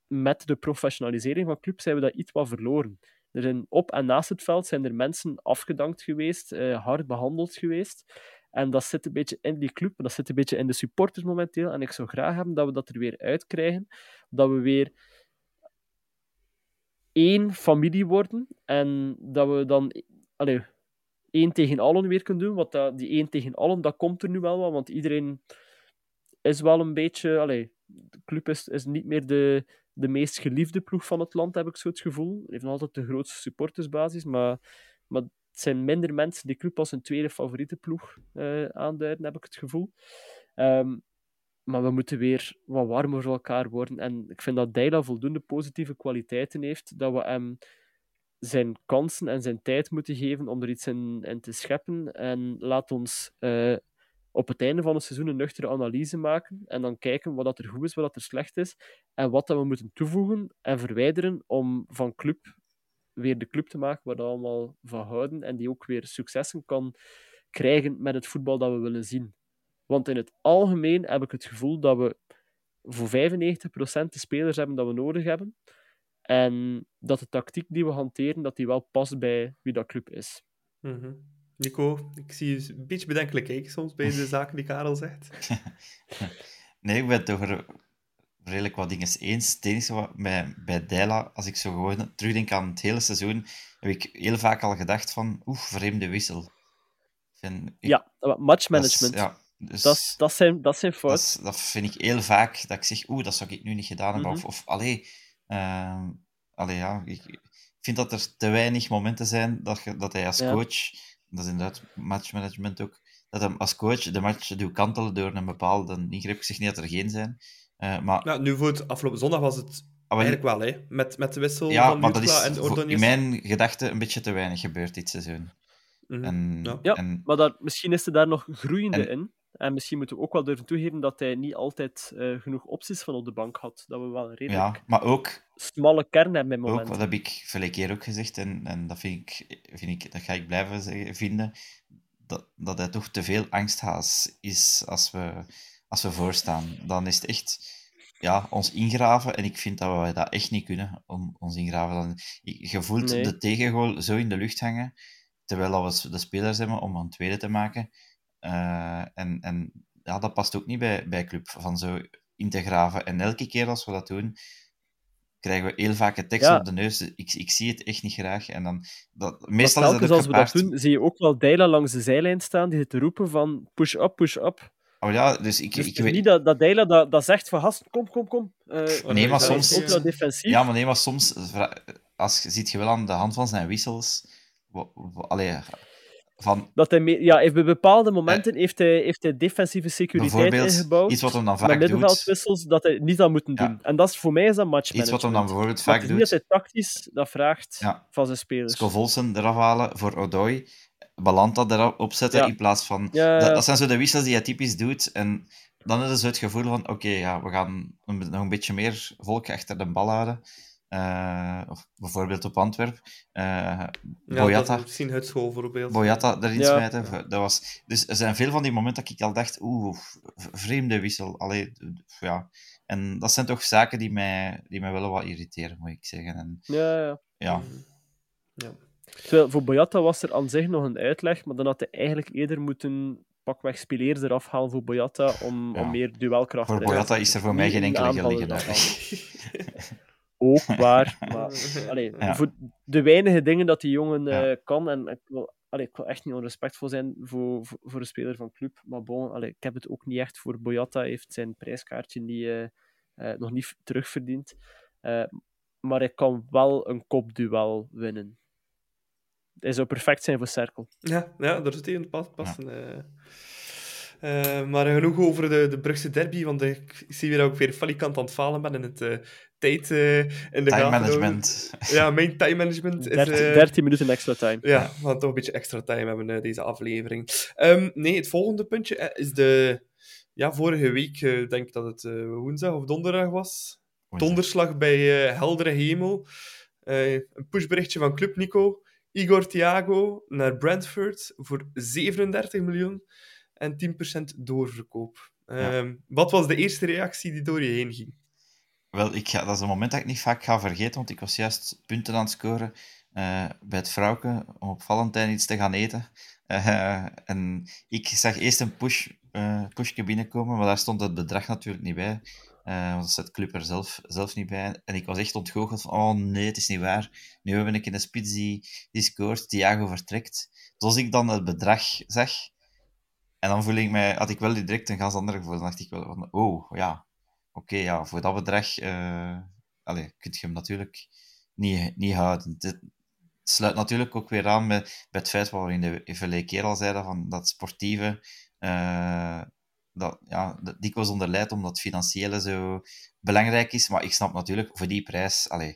met de professionalisering van club, zijn we dat iets wat verloren. Er zijn op en naast het veld zijn er mensen afgedankt geweest, eh, hard behandeld geweest. En dat zit een beetje in die club, dat zit een beetje in de supporters momenteel. En ik zou graag hebben dat we dat er weer uitkrijgen. Dat we weer één familie worden. En dat we dan allee, één tegen allen weer kunnen doen. Want dat, die één tegen allen, dat komt er nu wel wel. Want iedereen is wel een beetje... Allee, de club is, is niet meer de, de meest geliefde ploeg van het land, heb ik zo het gevoel. Heeft nog altijd de grootste supportersbasis, maar, maar het zijn minder mensen die club als een tweede favoriete ploeg uh, aanduiden, heb ik het gevoel. Um, maar we moeten weer wat warmer voor elkaar worden. En ik vind dat Deila voldoende positieve kwaliteiten heeft, dat we hem zijn kansen en zijn tijd moeten geven om er iets in, te scheppen. En laat ons uh, op het einde van het seizoen een nuchtere analyse maken en dan kijken wat dat er goed is, wat dat er slecht is en wat dat we moeten toevoegen en verwijderen om van club weer de club te maken waar we allemaal van houden en die ook weer successen kan krijgen met het voetbal dat we willen zien. Want in het algemeen heb ik het gevoel dat we voor 95% de spelers hebben dat we nodig hebben. En dat de tactiek die we hanteren, dat die wel past bij wie dat club is. Mm -hmm. Nico, ik zie je een beetje bedenkelijk kijken soms bij de *laughs* zaken die Karel zegt. *laughs* nee, ik ben het over redelijk wat dingen eens. Het enige wat bij, bij Deila, als ik zo gewoon terugdenk aan het hele seizoen, heb ik heel vaak al gedacht van, oeh, vreemde wissel. Ik, ja, matchmanagement. Ja, dus, dat, dat, zijn, dat zijn fouten. Dat, dat, vind ik heel vaak, dat ik zeg, oeh, dat zou ik nu niet gedaan hebben. Mm -hmm. Of, of allee, uh, allee, ja, ik vind dat er te weinig momenten zijn dat, je, dat hij als ja. coach dat is inderdaad matchmanagement ook, dat hem als coach de match doet kantelen door een bepaalde ingreep. Ik zeg niet dat er geen zijn. Uh, maar... Ja, nu voor het afgelopen zondag was het ah, eigenlijk wel, hè? Met, met de wissel ja, van maar dat is en in mijn gedachten een beetje te weinig gebeurd dit seizoen. Mm -hmm. en, ja. ja, en... maar dat, misschien is er daar nog groeiende en... in. En misschien moeten we ook wel durven toegeven dat hij niet altijd uh, genoeg opties van op de bank had. Dat we wel een redelijk ja, maar ook, smalle kern hebben met momenten. Ook, dat heb ik vorige keer ook gezegd, en, en dat, vind ik, vind ik, dat ga ik blijven vinden, dat, dat hij toch te veel angsthaas is als we, als we voorstaan. Dan is het echt ja, ons ingraven. En ik vind dat we dat echt niet kunnen, om ons ingraven. Dan, je voelt nee. de tegengoal zo in de lucht hangen, terwijl we de spelers hebben om een tweede te maken. Uh, en, en ja, dat past ook niet bij, bij club, van zo in te graven. En elke keer als we dat doen, krijgen we heel vaak een tekst ja. op de neus. Ik, ik zie het echt niet graag. En dan, dat, meestal is dat ook als we dat doen, zie je ook wel Deila langs de zijlijn staan, die zit te roepen van push-up, push-up. Oh ja, dus ik, dus ik weet... niet dat, dat Deila dat, dat zegt van gast, kom, kom, kom. Uh, nee, maar soms... Ultra defensief. Ja, maar nee, maar soms... Als, ziet je wel aan de hand van zijn wissels... Allee, van, dat hij mee, ja, bij bepaalde momenten heeft, hij, heeft hij defensieve securiteit ingebouwd. Iets wat hem dan vaak met middenveldwissels dat hij niet had moeten doen. Ja. En dat is voor mij is dat matchmanagement. Iets wat hem dan bijvoorbeeld vaak doet. Dat hij tactisch dat vraagt ja. van zijn spelers. Scovolsen eraf halen voor Odoi. Balanta erop zetten ja. in plaats van... Dat, dat, zijn zo de wissels die hij typisch doet. En dan is het zo het gevoel van, oké, okay, ja, we gaan nog een beetje meer volk achter de bal houden. Uh, of bijvoorbeeld op Antwerp. Uh, Boyata. Ja, misschien het school voorbeeld. Boyata erin ja. smijten. Dat was, dus er zijn veel van die momenten dat ik al dacht, oeh, vreemde wissel. Allee, ja. En dat zijn toch zaken die mij, die mij wel wat irriteren, moet ik zeggen. En, ja, ja. ja. Ja. Terwijl voor Boyata was er aan zich nog een uitleg, maar dan had hij eigenlijk eerder moeten pakweg spelers eraf halen voor Boyata om, ja. om meer duelkracht te Voor Boyata is er voor mij geen enkele gelegen *laughs* ook *laughs* waar. Maar allee, ja. voor de weinige dingen dat die jongen ja. uh, kan, en ik wil, allee, ik wil echt niet onrespectvol zijn voor, voor, voor een speler van club, maar bon, allee, ik heb het ook niet echt voor Boyata, heeft zijn prijskaartje niet, uh, uh, nog niet terugverdiend. maar hij kan wel een kopduel winnen. Hij zou perfect zijn voor Cirkel. Ja, ja daar zit hij in het pas passen. Ja. Uh, maar genoeg over de, de Brugse derby, want ik zie weer dat ik weer falikant aan het falen ben in het uh, tijd uh, in de Time management. Ja, mijn time management is... 13, 13 minuten extra time. Ja, ja, we gaan toch een beetje extra time hebben deze aflevering. Um, nee, het volgende puntje is de... Ja, vorige week, ik denk dat het woensdag of donderdag was. Woensdag. Donderslag bij heldere hemel. een pushberichtje van Club Nico. Igor Thiago naar Brentford voor 37 miljoen en 10% doorverkoop. Ja. Um, wat was de eerste reactie die door je heen ging? Wel, ik ga, dat is een moment dat ik niet vaak ga vergeten, want ik was juist punten aan het scoren eh, bij het vrouwke om op Valentijn iets te gaan eten. Eh, *laughs* en ik zag eerst een push, eh, pushje binnenkomen, maar daar stond het bedrag natuurlijk niet bij. Want dat zet Club er zelf, zelf niet bij. En ik was echt ontgoocheld van, oh nee, het is niet waar. Nu hebben we een spits die, die scoort, Thiago vertrekt. Dus als ik dan het bedrag zag, en dan voel ik mij, had ik wel direct een ganz ander gevoel. Dan dacht ik wel van, oh, ja, oké, ja, voor dat bedrag uh, allez, kun je hem natuurlijk niet, niet houden. Het sluit natuurlijk ook weer aan met, bij het feit wat we in de verleden keer al zeiden, van dat sportieve, uh, dat, ja, dikwijls onder leidt omdat het financiële zo belangrijk is. Maar ik snap natuurlijk, voor die prijs, allez,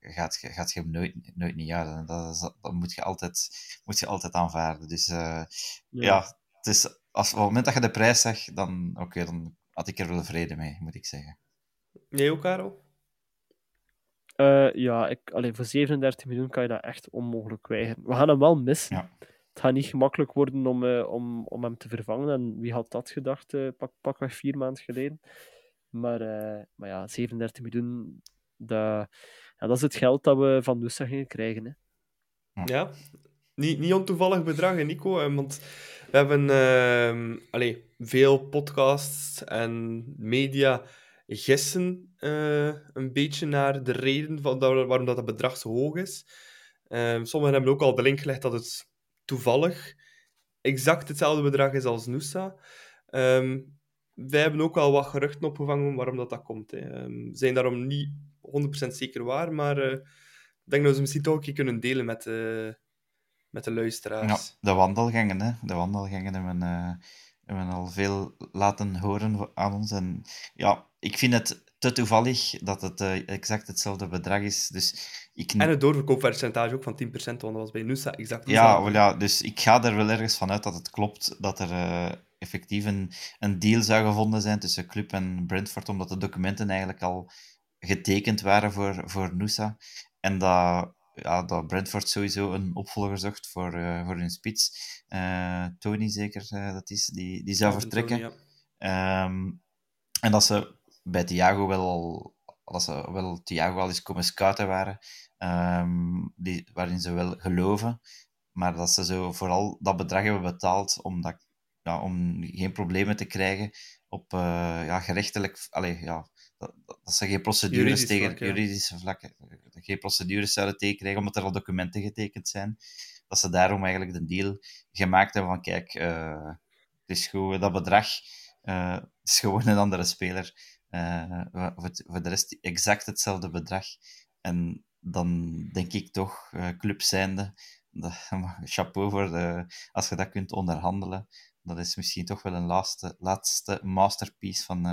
gaat, gaat je hem nooit, nooit niet houden. Dat, dat moet, je altijd, moet je altijd aanvaarden. Dus uh, ja. ja, het is, als, op het moment dat je de prijs zag, dan, oké, dan had ik er wel vrede mee, moet ik zeggen. Jij ook, Karel? Uh, ja, ik, allee, voor 37 miljoen kan je dat echt onmogelijk weigeren. We gaan hem wel missen. Ja. Het gaat niet gemakkelijk worden om, uh, om, om hem te vervangen. En wie had dat gedacht, uh, pak, pakweg vier maanden geleden? Maar, maar ja, 37 miljoen, dat, ja, dat is het geld dat we van Nusa gingen krijgen. Hè. Ja, niet, niet ontoevallig bedrag, Nico. Want we hebben uh, allez, veel podcasts en media gissen uh, een beetje naar de reden van dat, waarom dat, bedrag zo hoog is. Uh, sommigen hebben ook al de link gelegd dat het toevallig exact hetzelfde bedrag is als Nusa. Um, wij hebben ook al wat geruchten opgevangen waarom dat, dat komt. Hè. We zijn daarom niet 100% zeker waar, maar uh, ik denk dat we ze misschien toch een keer kunnen delen met, uh, met de luisteraars. Ja, de wandelgangen, hè. De wandelgangen hebben, uh, hebben al veel laten horen aan ons. En ja, ik vind het te toevallig dat het uh, exact hetzelfde bedrag is. Dus ik... En het doorverkooppercentage ook van 10%, want dat was bij Nusa exact ja, well, ja, dus ik ga er wel ergens vanuit dat het klopt dat er uh, effectief een, een deal zou gevonden zijn tussen Club en Brentford, omdat de documenten eigenlijk al getekend waren voor, voor Nusa. En dat, ja, dat Brentford sowieso een opvolger zocht voor, uh, voor hun spits. Tony zeker, dat is, die, die zou ja, vertrekken. Tony, ja. um, en dat ze bij Thiago wel al, dat ze wel Thiago al eens komen scouten waren, um, die, waarin ze wel geloven, maar dat ze zo vooral dat bedrag hebben betaald omdat, ja, om geen problemen te krijgen op ja, gerechtelijk, allee, ja, dat, dat ze geen procedures Juridisch tegen vlak, ja. juridische vlakken, geen procedures zouden tekenen, omdat er al documenten getekend zijn, dat ze daarom eigenlijk de deal gemaakt hebben van kijk, uh, het is goed, dat bedrag, uh, het is gewoon een andere speler. Uh, voor, voor, de rest exact hetzelfde bedrag. En dan denk ik toch, club zijnde, dat, *laughs* chapeau voor de, als je dat kunt onderhandelen. Dat is misschien toch wel een laatste, laatste masterpiece van,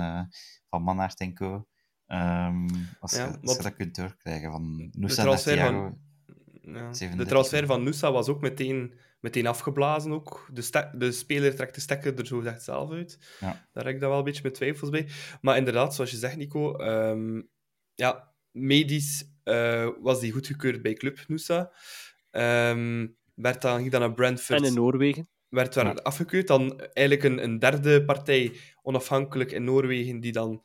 van Manhart Co. Um, als, ja, je, als je dat kunt doorkrijgen van Nusa naar Thiago. Van, ja, de transfer van Nusa was ook meteen meteen afgeblazen ook. De, de speler trekt de stekker er zo echt zelf uit. Ja. Daar heb ik dan wel een beetje met twijfels bij. Maar inderdaad, zoals je zegt, Nico, um, ja, medisch uh, was die goedgekeurd bij Club Nusa. Um, werd dan, ging dan naar Brentford. En in Noorwegen. Werd daar ja. afgekeurd. Dan eigenlijk een, een derde partij, onafhankelijk in Noorwegen, die dan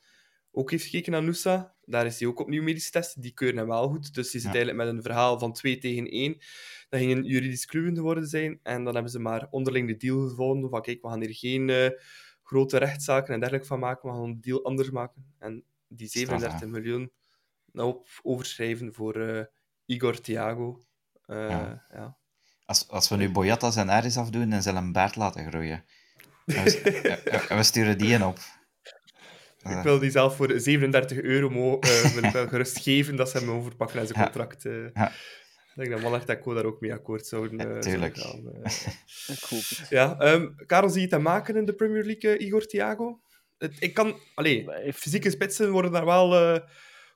ook heeft gekeken naar Nusa. Daar is hij ook opnieuw medisch getest. Die keuren hem wel goed. Dus die zit ja. eigenlijk met een verhaal van 2 tegen 1. Dat ging een juridisch kluwende worden zijn. En dan hebben ze maar onderling de deal gevonden van kijk, we gaan hier geen uh, grote rechtszaken en dergelijke van maken. We gaan een deal anders maken. En die 37 Straf, miljoen nou overschrijven voor uh, Igor Thiago. Uh, ja. ja. Als, als we nu Boyatas en Aris afdoen en ze een baard laten groeien. *laughs* En we, we sturen die in op. Ik wil die zelf voor 37 euro mo uh, wil ik wel gerust geven dat ze hem overpakken aan zijn contract. Uh. Ja. Ik denk dat Mallard en Co daar ook mee akkoord zouden, uh, ja, tuurlijk. zouden *laughs* ik hoop het. Ja, um, Karel, zie je het maken in de Premier League, Igor Thiago? Het, ik kan... Allee, fysieke spitsen worden daar wel...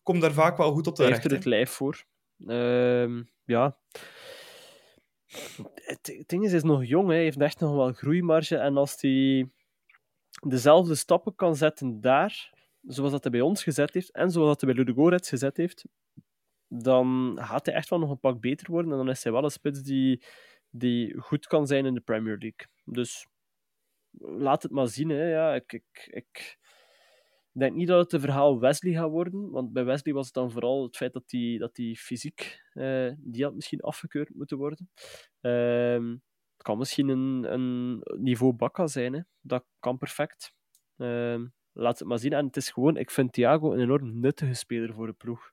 komen daar vaak wel goed op terecht. Hij heeft er het lijf voor. Uh, ja. Het, ding is, hij is nog jong. Hij heeft echt nog wel groeimarge. En als hij dezelfde stappen kan zetten daar, zoals dat hij bij ons gezet heeft, en zoals dat hij bij Ludogorets gezet heeft, dan gaat hij echt wel nog een pak beter worden. En dan is hij wel een spits die, die goed kan zijn in de Premier League. Dus laat het maar zien. Hè. Ja, ik, ik, ik Ik denk niet dat het een verhaal Wesley gaat worden, want bij Wesley was het dan vooral het feit dat hij dat die fysiek uh, die had misschien afgekeurd moeten worden. Uh, het kan misschien een, een niveau Bakka zijn, hè. dat kan perfect. Uh, laat het maar zien. En het is gewoon, ik vind Thiago een enorm nuttige speler voor de ploeg.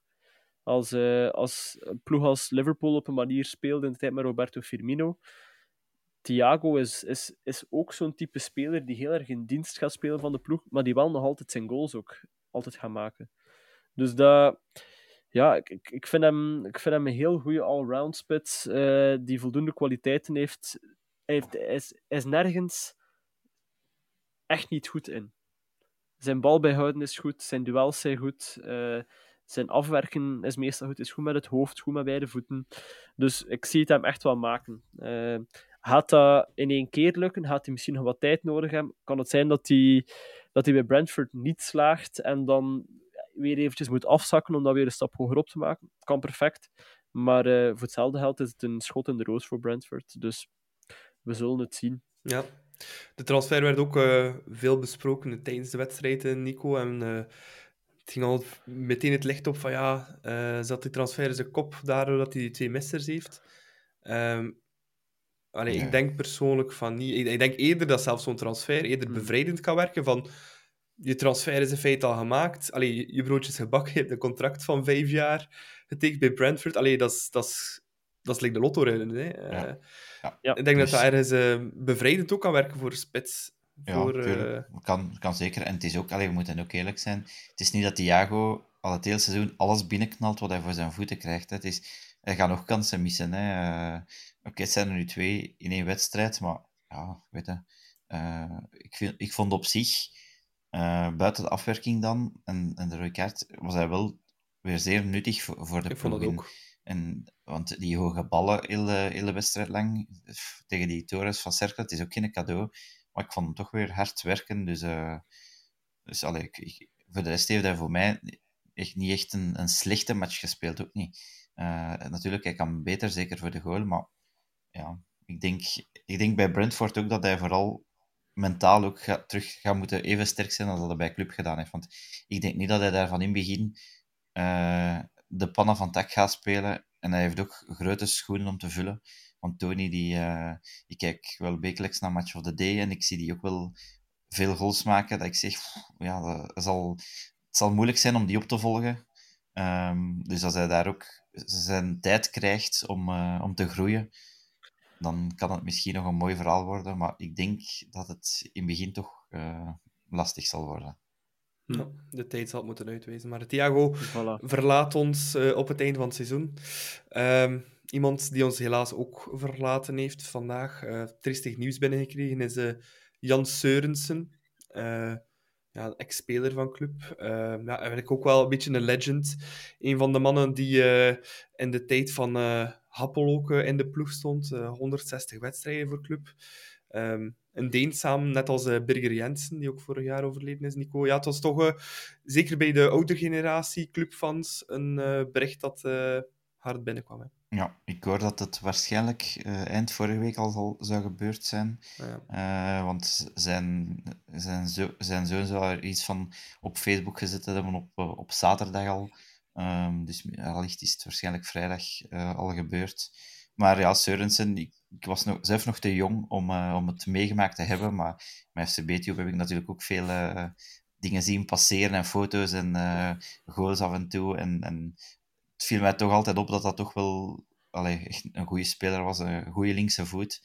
Als, uh, als een ploeg als Liverpool op een manier speelde in de tijd met Roberto Firmino, Thiago is, is, is ook zo'n type speler die heel erg in dienst gaat spelen van de ploeg, maar die wel nog altijd zijn goals ook altijd gaat maken. Dus dat, ja, ik, ik, vind, hem, ik vind hem een heel goede all-round spits uh, die voldoende kwaliteiten heeft. Hij, heeft hij, is, is nergens echt niet goed in. Zijn bal bijhouden is goed, zijn duels zijn goed. Uh, zijn afwerken is meestal goed. Is goed met het hoofd, goed met beide voeten. Dus ik zie het hem echt wel maken. Uh, Gaat dat in één keer lukken? Gaat hij misschien nog wat tijd nodig? Kan het zijn dat hij, dat hij bij Brentford niet slaagt en dan weer eventjes moet afzakken om dat weer een stap hoger op te maken? Kan perfect. Maar uh, voor hetzelfde geld is het een schot in de roos voor Brentford. Dus we zullen het zien. Ja. De transfer werd ook uh, veel besproken tijdens de wedstrijd, Nico. En het ging al meteen het licht op van ja, zat die transfer in zijn kop daardoor dat hij die twee missers heeft. Um, Allee, Ik denk persoonlijk van niet. Ik, denk eerder dat zelfs zo'n transfer eerder hmm. bevrijdend kan werken. Van je transfer is in feite al gemaakt. Allee, je, je broodjes gebakken, je hebt een contract van vijf jaar getekend bij Brentford. Allee, dat is, dat is, dat is de lotto rijden. Hè. Ja. Uh, ja. Ik denk dus... dat dat ergens uh, bevrijdend ook kan werken voor spits. Ja, voor, uh... kan, kan zeker. En het is ook, allee, we moeten ook eerlijk zijn. Het is niet dat Thiago al het hele seizoen alles binnenknalt wat hij voor zijn voeten krijgt. Hè. Het is, hij gaat nog kansen missen. Hè. Oké, het zijn er nu twee in één wedstrijd, maar ja, weet je. Uh, ik, vind, ik vond op zich, uh, buiten de afwerking dan, en, en de rode kaart, was hij wel weer zeer nuttig voor, voor de ik vond het ook. En, want die hoge ballen, hele, hele wedstrijd lang, tegen die Torres van Cercle, het is ook geen cadeau. Maar ik vond hem toch weer hard werken. Dus, uh, dus allee, ik, voor de rest heeft hij voor mij echt niet echt een, een slechte match gespeeld, ook niet. natuurlijk, hij kan beter, zeker voor de goal, maar ja, ik denk, ik denk bij Brentford ook dat hij vooral mentaal ook terug gaat moeten even sterk zijn als dat hij bij Club gedaan heeft. Want ik denk niet dat hij daar van in begin uh, de pannen van tak gaat spelen. En hij heeft ook grote schoenen om te vullen. Want Tony, die, uh, ik kijk wel wekelijks naar Match of the Day en ik zie die ook wel veel goals maken. Dat ik zeg, ja, dat zal, het zal moeilijk zijn om die op te volgen. Um, dus als hij daar ook zijn tijd krijgt om, uh, om te groeien, dan kan het misschien nog een mooi verhaal worden. Maar ik denk dat het in het begin toch uh, lastig zal worden. Ja, de tijd zal het moeten uitwijzen. Maar Thiago voilà. verlaat ons uh, op het einde van het seizoen. Um, iemand die ons helaas ook verlaten heeft vandaag, uh, tristig nieuws binnengekregen, is uh, Jan Seurensen. ja, ex-speler van club. ja, eigenlijk ook wel een beetje een legend. Een van de mannen die in de tijd van Happel ook eh, in de ploeg stond. 160 eh, wedstrijden voor club. Um, een Deen net als uh, Birger Jensen, die ook vorig jaar overleden is, Nico. Ja, het was toch, uh, zeker bij de oude generatie clubfans, een uh, bericht dat hard binnenkwam. Ja, ik hoor dat het waarschijnlijk eind vorige week al zal, zou gebeurd zijn. Ja. want zijn, zijn, zo, zijn zoon zou er iets van op Facebook gezet hebben op, op zaterdag al. Um, dus allicht is het waarschijnlijk vrijdag al gebeurd. Maar ja, Sørensen, ik, ik, was nog, zelf nog te jong om, om het meegemaakt te hebben. Maar met FCB-tube heb ik natuurlijk ook veel dingen zien passeren en foto's en goals af en toe. En, en het viel mij toch altijd op dat dat toch wel allee, echt een goede speler was. Een goede linkse voet.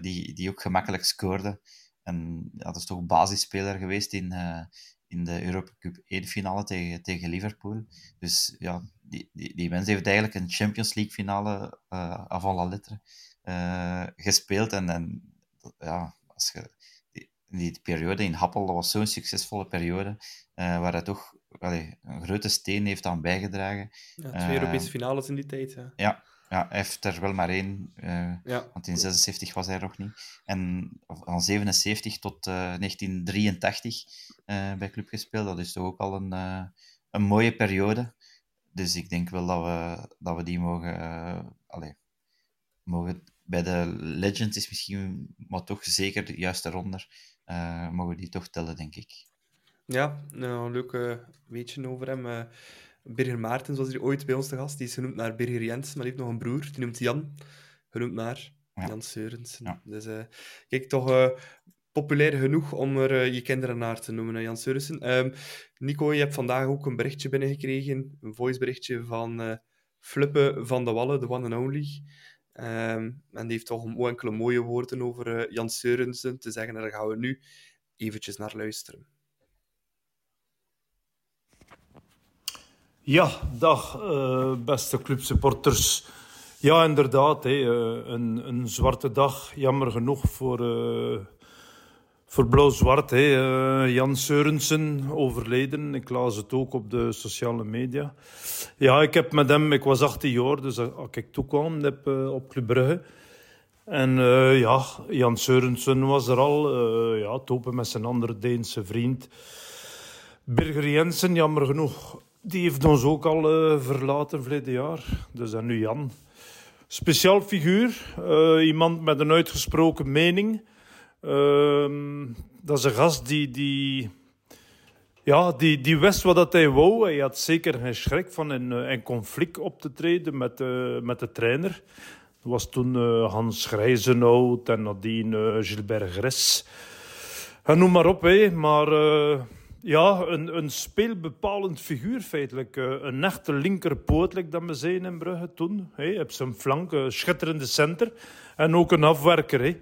die, die ook gemakkelijk scoorde. En ja, dat is toch basisspeler geweest in, in de Europa Cup 1 finale tegen, tegen Liverpool. Dus ja, die, die, die mens heeft eigenlijk een Champions League finale uh, avant la lettre gespeeld. En, en ja, als je, die, periode in Happel, was zo'n succesvolle periode, waar hij toch allee, een grote steen heeft aan bijgedragen. Ja, twee Europese finales in die tijd. Ja. ja, ja, hij heeft er wel maar één. Uh, ja. Want in 76 was hij nog niet. En van 77 tot uh, 1983 uh, bij club gespeeld. Dat is toch ook al een, een mooie periode. Dus ik denk wel dat we, dat we die mogen, allez, mogen. Bij de Legends is misschien, maar toch zeker juist daaronder, mogen we die toch tellen, denk ik. Ja, nou, een leuk weetje over hem. Uh, Birger Maartens was hier ooit bij ons te gast. Die is genoemd naar Birger Jens, maar hij heeft nog een broer. Die noemt Jan. Genoemd naar ja. Jan Seurensen. Ja. Dus uh, kijk, toch populair genoeg om er je kinderen naar te noemen, Jan Seurensen. Um, Nico, je hebt vandaag ook een berichtje binnengekregen. Een voiceberichtje van Flippe van de Wallen, de one and only. Um, en die heeft toch enkele mooie woorden over Jan Seurensen te zeggen. En daar gaan we nu eventjes naar luisteren. Ja, dag uh, beste clubsupporters. Ja, inderdaad, uh, een, een zwarte dag. Jammer genoeg voor, uh, voor Blauw-Zwart. Jan Seurensen overleden. Ik las het ook op de sociale media. Ja, ik heb met hem... Ik was 18 jaar, dus als ik toekwam heb, op Club Brugge. En ja, Jan Seurensen was er al. ja, topen met zijn andere Deense vriend. Birger Jensen, jammer genoeg die heeft ons ook al uh, verlaten verleden jaar. Dus en nu Jan. Speciaal figuur. Uh, iemand met een uitgesproken mening. Uh, dat is een gast die, die, ja, die, die wist wat dat hij wou. Hij had zeker geen schrik van in eh, conflict op te treden met, met de trainer. Dat was toen Hans Grijzenhout en nadien Gilbert Gres. En noem maar op, hé. maar ja, een, een speelbepalend figuur feitelijk. Eh, een echte linkerpoot, like dat we zeiden in Brugge toen. Hij op zijn flank, een schitterende center. En ook een afwerker. Hey.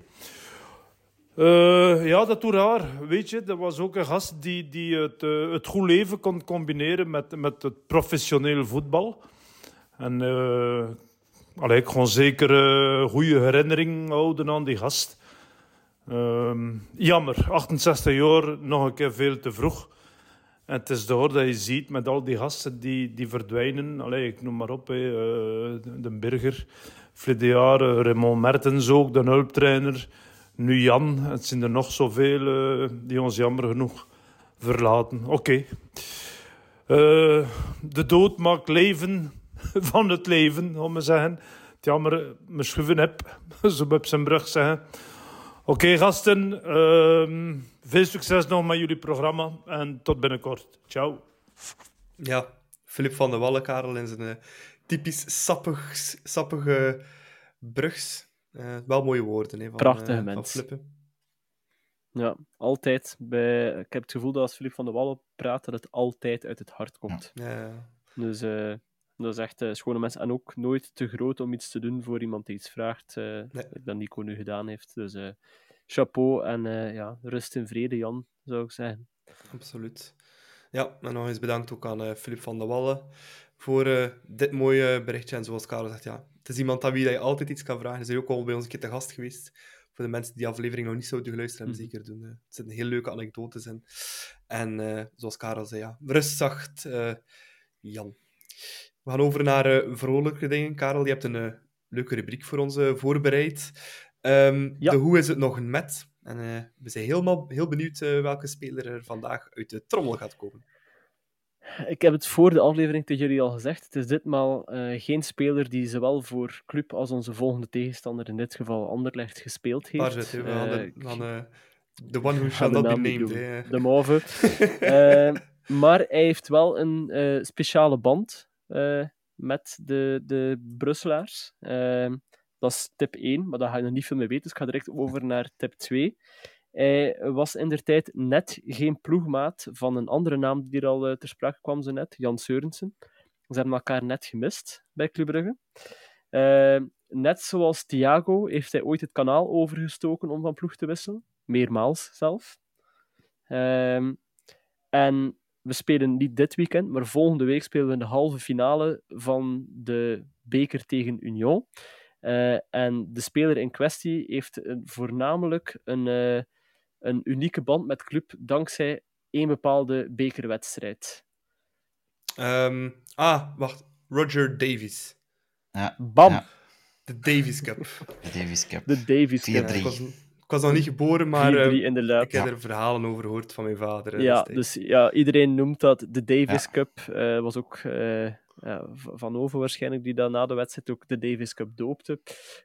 Uh, ja, dat doet raar. Weet je, dat was ook een gast die, die het, het goed leven kon combineren met, met het professioneel voetbal. En uh, kon zeker een goede herinnering houden aan die gast. Ehm, jammer, 68 jaar, nog een keer veel te vroeg. En het is door dat je ziet met al die gasten die, die verdwijnen. Allee, ik noem maar op, hè, uh, de Burger, Fledeaar, uh, Raymond Mertens ook, de hulptrainer. Nu Jan, het zijn er nog zoveel uh, die ons jammer genoeg verlaten. Oké. Okay. de dood maakt leven *laughs* van het leven, om te zeggen. Het jammer, me schuiven heb, *laughs* zo op zijn brug zeggen. Oké, okay, gasten. Uh, veel succes nog met jullie programma en tot binnenkort. Ciao. Ja, Filip van de Wallen, Karel, in zijn uh, typisch sappig, sappige brugs. Uh, wel mooie woorden hè, van, Prachtige uh, mens. Flippen. Ja, altijd. Bij... Ik heb het gevoel dat als Filip van de Wallen praat, dat het altijd uit het hart komt. Ja. Ja. Dus dat is echt uh, schone mensen. En ook nooit te groot om iets te doen voor iemand die iets vraagt. Uh, nee. Dat Nico nu gedaan heeft. Dus uh, chapeau en ja, rust in vrede, Jan, zou ik zeggen. Absoluut. Ja, en nog eens bedankt ook aan Filip van der Wallen voor dit mooie berichtje. En zoals Karel zegt, ja, het is iemand aan wie je altijd iets kan vragen. Hij is ook al bij ons een keer te gast geweest. Voor de mensen die die aflevering nog niet zouden geluisterd hebben, mm. zeker doen. het zitten heel leuke anekdotes in. En zoals Karel zei, ja, rustzacht, Jan. We gaan over naar uh, vrolijke dingen. Karel, je hebt een uh, leuke rubriek voor ons uh, voorbereid. Um, ja. De hoe is het nog met? En we zijn helemaal heel benieuwd welke speler er vandaag uit de trommel gaat komen. Ik heb het voor de aflevering tegen jullie al gezegd. Het is ditmaal geen speler die zowel voor club als onze volgende tegenstander, in dit geval Anderlecht, gespeeld heeft. Daar zit we gaan de one who shall not be named. De mauve. *laughs* maar hij heeft wel een speciale band met de, de Brusselaars. Uh, dat is tip 1, maar daar ga je nog niet veel mee weten, dus ik ga direct over naar tip 2. Hij was in der tijd net geen ploegmaat van een andere naam die er al uh, ter sprake kwam, zo net, Jan Seurensen. Ze hebben elkaar net gemist bij Club Brugge. net zoals Thiago heeft hij ooit het kanaal overgestoken om van ploeg te wisselen. Meermaals zelf. en we spelen niet dit weekend, maar volgende week spelen we de halve finale van de beker tegen Union. Uh, en de speler in kwestie heeft een, voornamelijk een, uh, een unieke band met club dankzij één bepaalde bekerwedstrijd. Um, ah, wacht. Roger Davies. Ja. Bam! Ja. De Davis Cup. De Davis Cup. De Davis Cup was nog niet geboren, maar 4 -3, uh, ik heb er verhalen over gehoord van mijn vader. Ja, dus ja, iedereen noemt dat de Davis ja. Cup. Uh, was ook uh, ja, Van Over waarschijnlijk, die dan na de wedstrijd ook de Davis Cup doopte.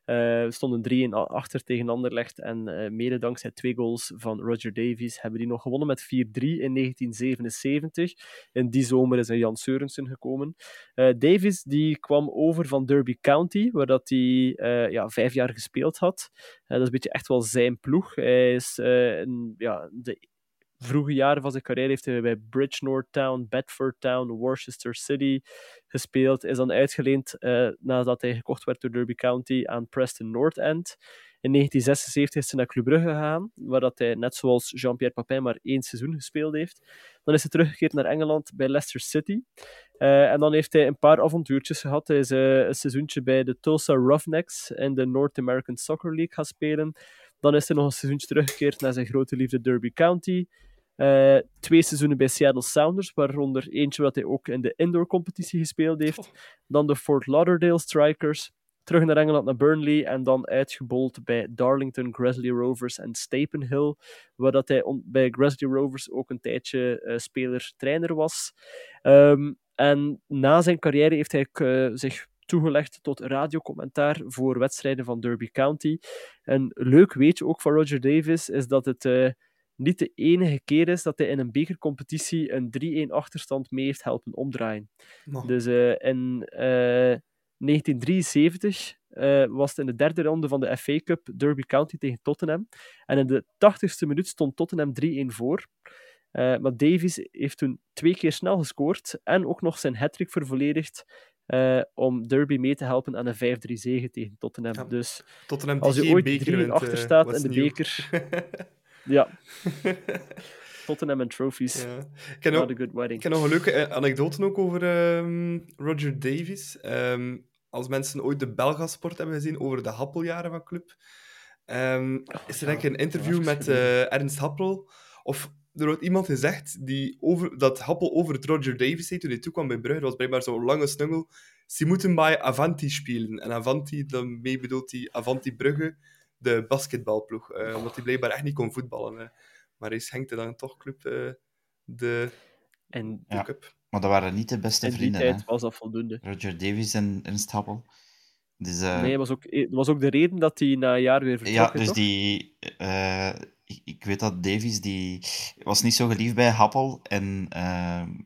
Uh, stonden 3-1 achter tegen Anderlecht en uh, mede dankzij twee goals van Roger Davies hebben die nog gewonnen met 4-3 in 1977. In die zomer is er Jan Seurensen gekomen. Davies die kwam over van Derby County, waar dat hij ja, vijf jaar gespeeld had. dat is een beetje echt wel zijn ploeg. Hij is in, ja, de vroege jaren van zijn carrière heeft hij bij Bridgnorth Town, Bedford Town, Worcester City gespeeld. Is dan uitgeleend uh, nadat hij gekocht werd door Derby County aan Preston North End. In 1976 is hij naar Club Brugge gegaan, waar dat hij net zoals Jean-Pierre Papin maar één seizoen gespeeld heeft. Dan is hij teruggekeerd naar Engeland bij Leicester City. Uh, en dan heeft hij een paar avontuurtjes gehad. Hij is uh, een seizoentje bij de Tulsa Roughnecks in de North American Soccer League gaan spelen. Dan is hij nog een seizoentje teruggekeerd naar zijn grote liefde Derby County. Uh, twee seizoenen bij Seattle Sounders, waaronder eentje wat hij ook in de indoor-competitie gespeeld heeft. Oh. Dan de Fort Lauderdale Strikers. Terug naar Engeland, naar Burnley. En dan uitgebold bij Darlington, Grizzly Rovers en Stapenhill. Waar dat hij bij Grizzly Rovers ook een tijdje uh, speler-trainer was. Um, en na zijn carrière heeft hij uh, zich toegelegd tot radiocommentaar voor wedstrijden van Derby County. Een leuk weetje ook van Roger Davis is dat het niet de enige keer is dat hij in een bekercompetitie een 3-1 achterstand mee heeft helpen omdraaien. Dus uh, in uh, eh, 1973 uh, eh, was het in de derde ronde van de FA Cup Derby County tegen Tottenham. En in de 80ste minuut stond Tottenham 3-1 voor. maar Davies heeft toen twee keer snel gescoord en ook nog zijn hat-trick vervolledigd. om Derby mee te helpen aan een 5-3 zege tegen Tottenham. Ja, dus Tottenham als je ooit 3 achter staat in de beker, *laughs* Ja. *laughs* Tottenham en trophies. Ja. Ik, ken good wedding. ik ken nog een leuke eh, anekdote ook over um, Roger Davies. Um, als mensen ooit de Belgasport hebben gezien over de Happeljaren van club, um, is er denk ik een interview met uh, Ernst Happel. Of er wordt iemand gezegd die over, dat Happel over het Roger Davies heet toen hij toekwam bij Brugge. Dat was blijkbaar zo'n lange snungel. Ze moeten bij Avanti spelen. En Avanti, daarmee bedoelt hij Avanti Brugge de basketbalploeg. Uh, omdat hij blijkbaar echt niet kon voetballen. Uh. Maar hij schenkte dan toch club uh, de, en, ja, cup. Maar dat waren niet de beste in vrienden. tijd was dat voldoende. Roger Davies en Ernst Happel. Dus, nee, dat was, ook, was ook de reden dat hij na een jaar weer vertrok. Ja, dus toch? die... Ik, ik, weet dat Davies die was niet zo geliefd bij Happel. En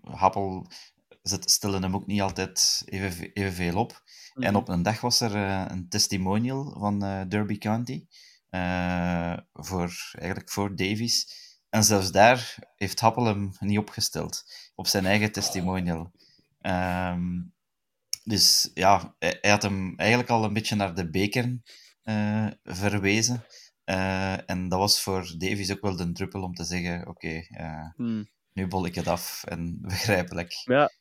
Happel stelde hem ook niet altijd even, even veel En mhm. op een dag was er uh, een testimonial van uh, Derby County. Uh, voor, eigenlijk voor Davies. En zelfs daar heeft Happel hem niet opgesteld. Op zijn eigen testimonial. Um, dus ja, hij, hij, had hem eigenlijk al een beetje naar de beker verwezen. en dat was voor Davies ook wel de druppel om te zeggen: Oké, okay, mm. nu bol ik het af. En *laughs* begrijpelijk. Ja,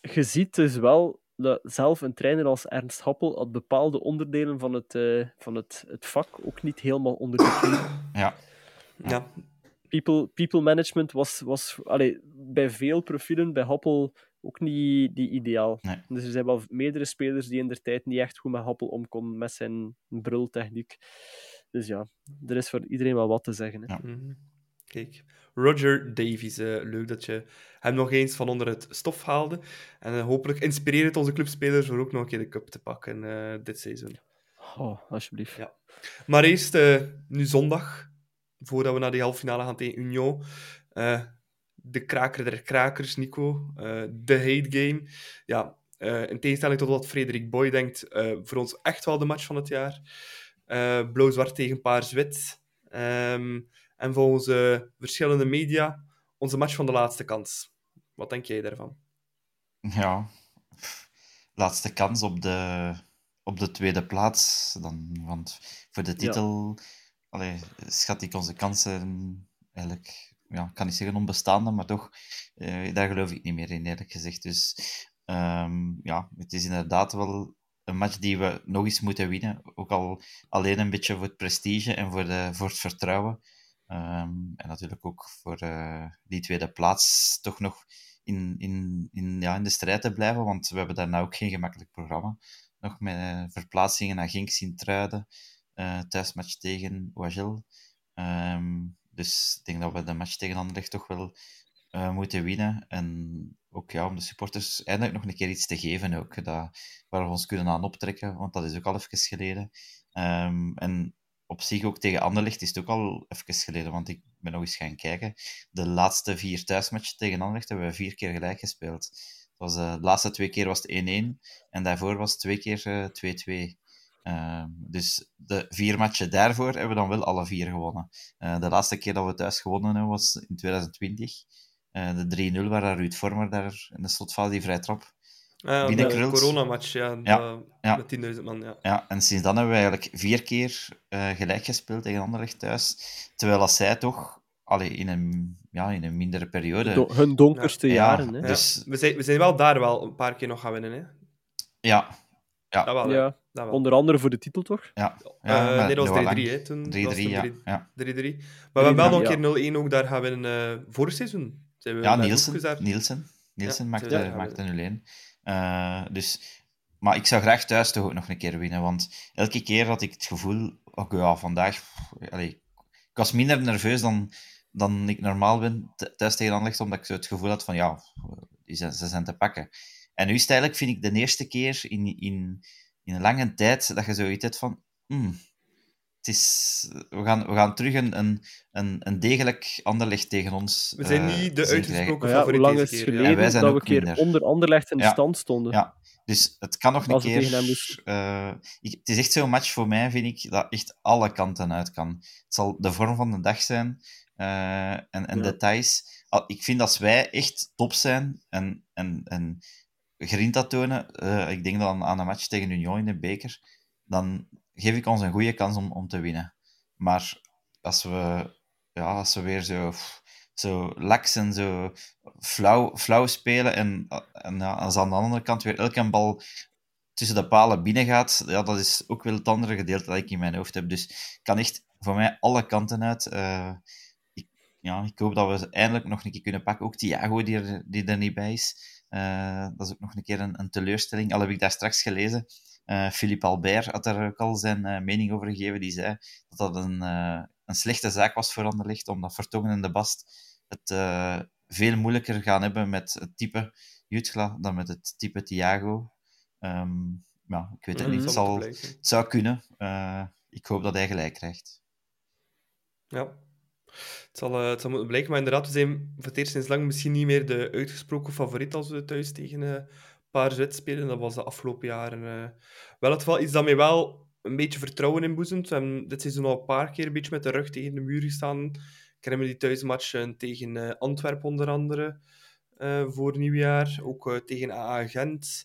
je ziet dus wel dat zelf een trainer als Ernst Happel had bepaalde onderdelen van het, uh, van het, het vak ook niet helemaal onder de knie. Ja. ja. People, people management was, was allee, bij veel profielen, bij Happel, ook niet, niet ideaal. Nee. Dus er zijn wel meerdere spelers die in de tijd niet echt goed met Happel om konden met zijn brultechniek. Dus ja, er is voor iedereen wel wat te zeggen. Hè. Ja. Mhm. Kijk, Roger Davies. Uh, leuk dat je hem nog eens van onder het stof haalde. En uh, hopelijk inspireert het onze clubspelers voor ook nog een keer de cup te pakken uh, dit seizoen. Oh, alsjeblieft. Ja. Maar eerst, nu zondag, voordat we naar die halve finale gaan tegen Union. de kraker der krakers, Nico. de hate game. Ja, in tegenstelling tot wat Frederik Boy denkt, voor ons echt wel de match van het jaar. Blauw-zwart tegen paars-wit. Um, en volgens uh, verschillende media onze match van de laatste kans. Wat denk jij daarvan? Ja, laatste kans op de, op de tweede plaats. Dan, want voor de titel ja. schat ik onze kansen eigenlijk, ja, kan niet zeggen onbestaande, maar toch, uh, daar geloof ik niet meer in, eerlijk gezegd. Dus um, ja, het is inderdaad wel een match die we nog eens moeten winnen. Ook al alleen een beetje voor het prestige en voor, de, voor het vertrouwen. Um, en natuurlijk ook voor uh, die tweede plaats toch nog in, in, in, ja, in de strijd te blijven, want we hebben daarna ook geen gemakkelijk programma. Nog met uh, verplaatsingen naar Genk, Sint-Truiden, uh, thuismatch tegen Oagil. Um, dus ik denk dat we de match tegen Anderlecht toch wel moeten winnen. En ook ja, om de supporters eindelijk nog een keer iets te geven ook, dat, waar we ons kunnen aan optrekken, want dat is ook al even geleden. Ehm, en op zich ook tegen Anderlecht is het ook al even geleden, want ik ben nog eens gaan kijken. De laatste vier thuismatchen tegen Anderlecht hebben we vier keer gelijk gespeeld. Was, uh, de laatste twee keer was het 1-1 en daarvoor was het twee keer 2-2. Uh, dus de vier matchen daarvoor hebben we dan wel alle vier gewonnen. Uh, de laatste keer dat we thuis gewonnen hebben was in 2020. Uh, de 3-0 waar Ruud Vormer daar in de slotfase die vrij trap uh, binnenkrult. De coronamatch, ja. Ja, ja. Met 10.000 man, ja. ja. En sinds dan hebben we eigenlijk vier keer gelijk gespeeld tegen Anderlecht thuis. Terwijl als zij toch allee, in, een, ja, in een mindere periode... Do hun donkerste Ja, jaren, ja. hè. Dus- We, zijn, we zijn wel daar wel een paar keer nog gaan winnen, hè. Ja, Dat wel. Ja, Dat wel. onder andere voor de titel, toch? ja. Eh, ja met nee, dat was Noah 3-3, Lang. hè. Toen 3-3, was het ja. 3-3. ja. 3-3. Maar we hebben wel nog ja. een keer 0-1 ook daar gaan winnen uh, vorig seizoen. Zijn we Ja, Nielsen. Nielsen, Nielsen Ja, maakte, ja, maakte 0-1. Eh, dus, maar ik zou graag thuis toch ook nog een keer winnen. Want elke keer had ik het gevoel... Oh, ja, vandaag... ik was minder nerveus dan, dan ik normaal ben th- thuis tegen Anderlecht. Omdat ik zo het gevoel had van... Ja, ze zijn te pakken. En nu is het eigenlijk, vind ik, de eerste keer in, in, in een lange tijd dat je zoiets hebt van... hmm, het is, we, gaan, we gaan terug een, een, een, een degelijk Anderlecht tegen ons We zijn eh, niet de uitgesproken ja, hoe favoriet lang deze is het keer, ja. geleden En wij zijn dat we ook een keer minder. onder Anderlecht in de Ja. stand stonden? Ja, dus het kan nog een keer. eh, ik, het is echt zo'n match voor mij, vind ik, dat echt alle kanten uit kan. Het zal de vorm van de dag zijn eh, en, en Ja. details. Al- Ik vind als wij echt top zijn en, en, en grinta tonen, eh, ik denk dan aan een match tegen Union in de beker, dan geef ik ons een goede kans om, om te winnen. Maar als we, ja, als we weer zo, zo laks en zo flauw, flauw spelen en, en als aan de andere kant weer elke bal tussen de palen binnen gaat, ja, dat is ook wel het andere gedeelte dat ik in mijn hoofd heb. Dus het kan echt voor mij alle kanten uit. Eh, ik, ja, ik hoop dat we ze eindelijk nog een keer kunnen pakken. Ook Thiago, die er, die er niet bij is. Eh, dat is ook nog een keer een, een teleurstelling. Al heb ik daar straks gelezen. Eh Philippe Albert had er ook al zijn eh, mening over gegeven. Die zei dat dat een, eh, een slechte zaak was voor Anderlecht, omdat Vertongen en de Bast het veel moeilijker gaan hebben met het type Jutgla dan met het type Thiago. Ehm, ja, ik weet het Ja, niet. Het, zal het zou kunnen. Ik hoop dat hij gelijk krijgt. Ja. Het zal, het zal moeten blijken, maar inderdaad, we zijn voor het eerst sinds lang misschien niet meer de uitgesproken favoriet als we thuis tegen paar spelen. Dat was de afgelopen jaren eh, wel het geval. Iets dat mij wel een beetje vertrouwen inboezemt. We dit seizoen al een paar keer een beetje met de rug tegen de muur gestaan. Me die thuismatchen tegen eh, Antwerpen onder andere eh, voor nieuwjaar. Ook tegen AA Gent.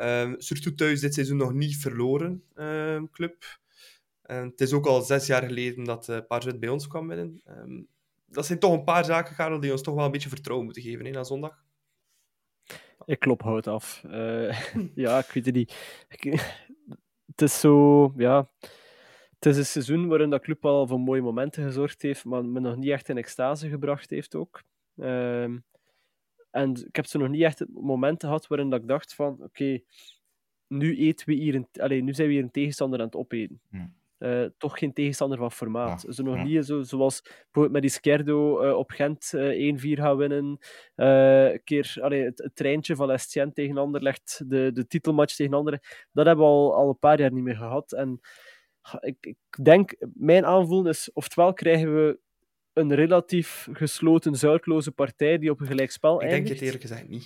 Uh, surtout thuis dit seizoen nog niet verloren, eh, club. Het is ook al zes jaar geleden dat uh, Paarzwit bij ons kwam winnen. Um, dat zijn toch een paar zaken, Karel, die ons toch wel een beetje vertrouwen moeten geven hè, na zondag. Ik klop hout af. Uh, *laughs* ja, ik weet het niet. Het is zo, ja... Het is een seizoen waarin dat club al voor mooie momenten gezorgd heeft, maar me nog niet echt in extase gebracht heeft ook. Um, en ik heb zo nog niet echt momenten gehad waarin dat ik dacht van, oké, nu we hier nu zijn we hier een tegenstander aan het opeten. Hmm. Uh, toch geen tegenstander van formaat. Ja, Zo nog ja. niet zo, zoals bijvoorbeeld met die Skerdo uh, op Gent uh, 1-4 gaan winnen. een keer allee, het, het, treintje van Estienne tegen Anderlecht, de, de titelmatch tegen Anderlecht. Dat hebben we al, al een paar jaar niet meer gehad. En ik, ik denk, mijn aanvoelen is, oftewel krijgen we een relatief gesloten, zuidloze partij die op een gelijkspel ik eindigt. Ik denk het eerlijk gezegd niet.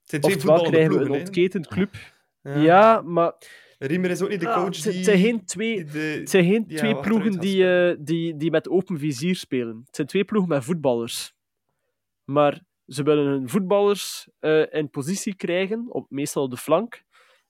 Het zijn twee Oftewel krijgen we een ontketend club. Ja. ja, maar... Riemer is ook niet de ah, coach het, die... Het zijn geen twee, die de, het zijn geen ja, twee achteruit ploegen die, uh, die, die met open vizier spelen. Het zijn twee ploegen met voetballers. Maar ze willen hun voetballers uh, in positie krijgen, op, meestal op de flank,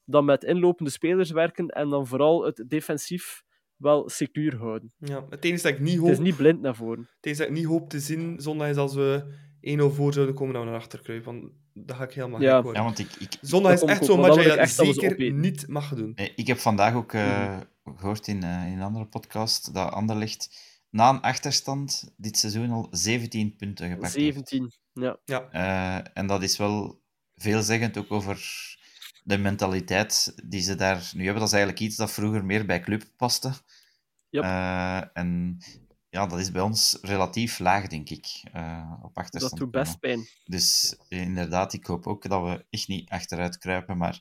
dan met inlopende spelers werken en dan vooral het defensief wel secuur houden. Ja, het enige dat ik niet hoop... Het is niet blind naar voren. Het enige dat ik niet hoop te zien zondag is als we 1-0 voor zouden komen we naar achter kruipen. Want dat ga ik helemaal Ja. gek worden. Ja, want ik, ik, Zondag is echt zo'n match dat dan je dat zeker niet mag doen. eh, ik heb vandaag ook uh, gehoord in, uh, in een andere podcast dat Anderlecht na een achterstand dit seizoen al 17 punten gepakt 17, ja. Ja. Uh, en dat is wel veelzeggend ook over de mentaliteit die ze daar nu hebben. Dat is eigenlijk iets dat vroeger meer bij club paste. Yep. Uh, en ja, dat is bij ons relatief laag, denk ik. eh, op achterstand. Dat doet best pijn. Dus eh, inderdaad, ik hoop ook dat we echt niet achteruit kruipen. Maar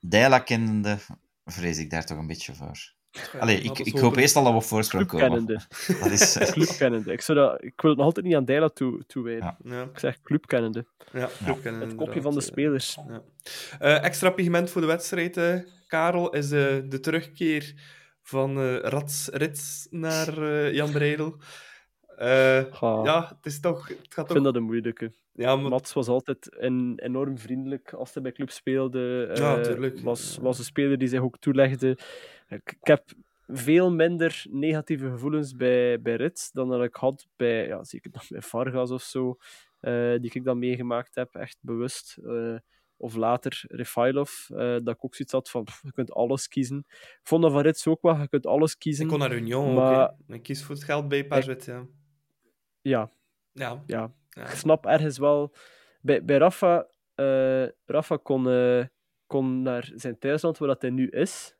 Dijla kennende vrees ik daar toch een beetje voor. Allee, ik, ik hoop eerst al dat we op voorsprong komen. *laughs* Dat is, eh, Club kennende. Ik, zou dat, ik wil het nog altijd niet aan Dijla toe, toewijden. Ja. Ik zeg club kennende. ja, club kennen Het kopje van de spelers. Ja. Eh, extra pigment voor de wedstrijd, eh, Karel, is eh, de terugkeer van eh Rats Rits naar eh, Jan Breidel. Eh, ja, het is toch... Het gaat Ik vind dat een moeilijke. Ja, maar... Mats was altijd een, enorm vriendelijk als hij bij club speelde. Ja, tuurlijk. Was, was een speler die zich ook toelegde. Ik, ik heb veel minder negatieve gevoelens bij, bij Rits dan dat ik had bij, ja, zeker dan bij Vargas of zo, die ik dan meegemaakt heb, echt bewust. Of later Refailov, eh, dat ik ook zoiets had van, pff, je kunt alles kiezen. Ik vond dat van Rits ook wel, je kunt alles kiezen. Ik kon naar Union Maar- ook. Ik kies voor het geld bij Pazet, ja. Ja, Ja. ja, ja. ik snap ergens wel. Bij, bij Rafa, eh, Rafa kon, eh, kon naar zijn thuisland, waar dat hij nu is,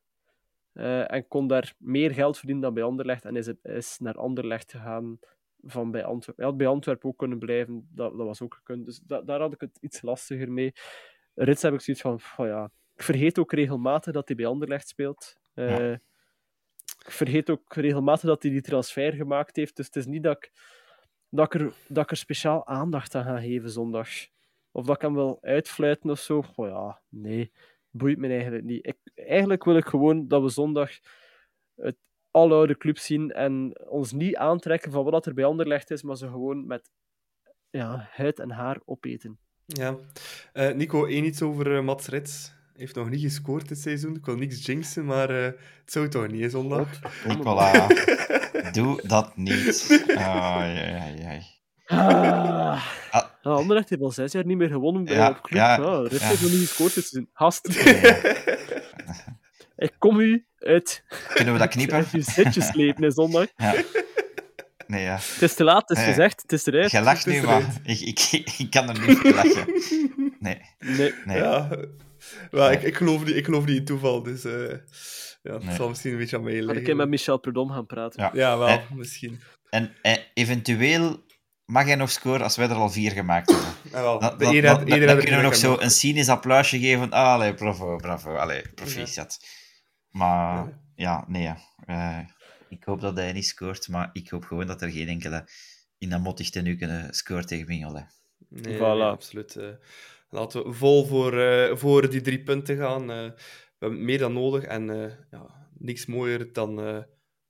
en kon daar meer geld verdienen dan bij Anderlecht. En is, is naar Anderlecht gegaan van bij Antwerpen. Hij had bij Antwerpen ook kunnen blijven, dat, dat was ook gekund. Dus da- daar had ik het iets lastiger mee. Rits heb ik zoiets van, oh ja, ik vergeet ook regelmatig dat hij bij Anderlecht speelt. Eh, Ja. Ik vergeet ook regelmatig dat hij die transfer gemaakt heeft. Dus het is niet dat ik, dat ik, er, dat ik er speciaal aandacht aan ga geven zondag. Of dat ik hem wil uitfluiten of zo. Oh ja, nee. Boeit me eigenlijk niet. Ik, eigenlijk wil ik gewoon dat we zondag het aloude club zien en ons niet aantrekken van wat er bij Anderlecht is, maar ze gewoon met ja, huid en haar opeten. Ja. Eh, Nico, één iets over eh, Mats Rits. Hij heeft nog niet gescoord dit seizoen. Ik wil niks jinxen, maar eh, het zou toch niet, hè, zondag? Nicola, *laughs* doe dat niet. Ai, ai, ai. Ah. Ah. Ja, Anderlecht heeft al zes jaar niet meer gewonnen bij Ja, op club. ja, Ja, Rits ja. heeft nog niet gescoord dit seizoen. Gast, Ja. *laughs* ik kom u uit. Kunnen we dat knippen? Uit je zitjes slepen zondag. Ja. Nee, ja. Het is te laat, het is Nee. gezegd, het is eruit. Je lacht Het is nu, maar ik, ik, *laughs* ik kan er niet voor lachen. Nee, Nee. nee. Ja. Maar ik, ik, geloof niet, ik geloof niet in toeval, dus eh, ja, het Nee. zal misschien een beetje aan mij Had liggen. ik een met Michel Prudhomme gaan praten. Ja. Ja, wel, Eh. misschien. En eh, eventueel mag hij nog scoren als wij er al vier gemaakt hebben. *laughs* Ja, wel. Dan, dan, iedereen had- dan- dan had kunnen we nog zo een cynisch applausje geven. Ah, allee, bravo, bravo. Allee, proficiat. Maar Ja. ja, nee. eh, ik hoop dat hij niet scoort, maar ik hoop gewoon dat er geen enkele in dat mottig tenue kunnen scoort tegen Mignolet. Nee, Voilà. nee, absoluut. eh. laten we vol voor, eh, voor die drie punten gaan. eh. we hebben meer dan nodig en eh, ja, niks mooier dan eh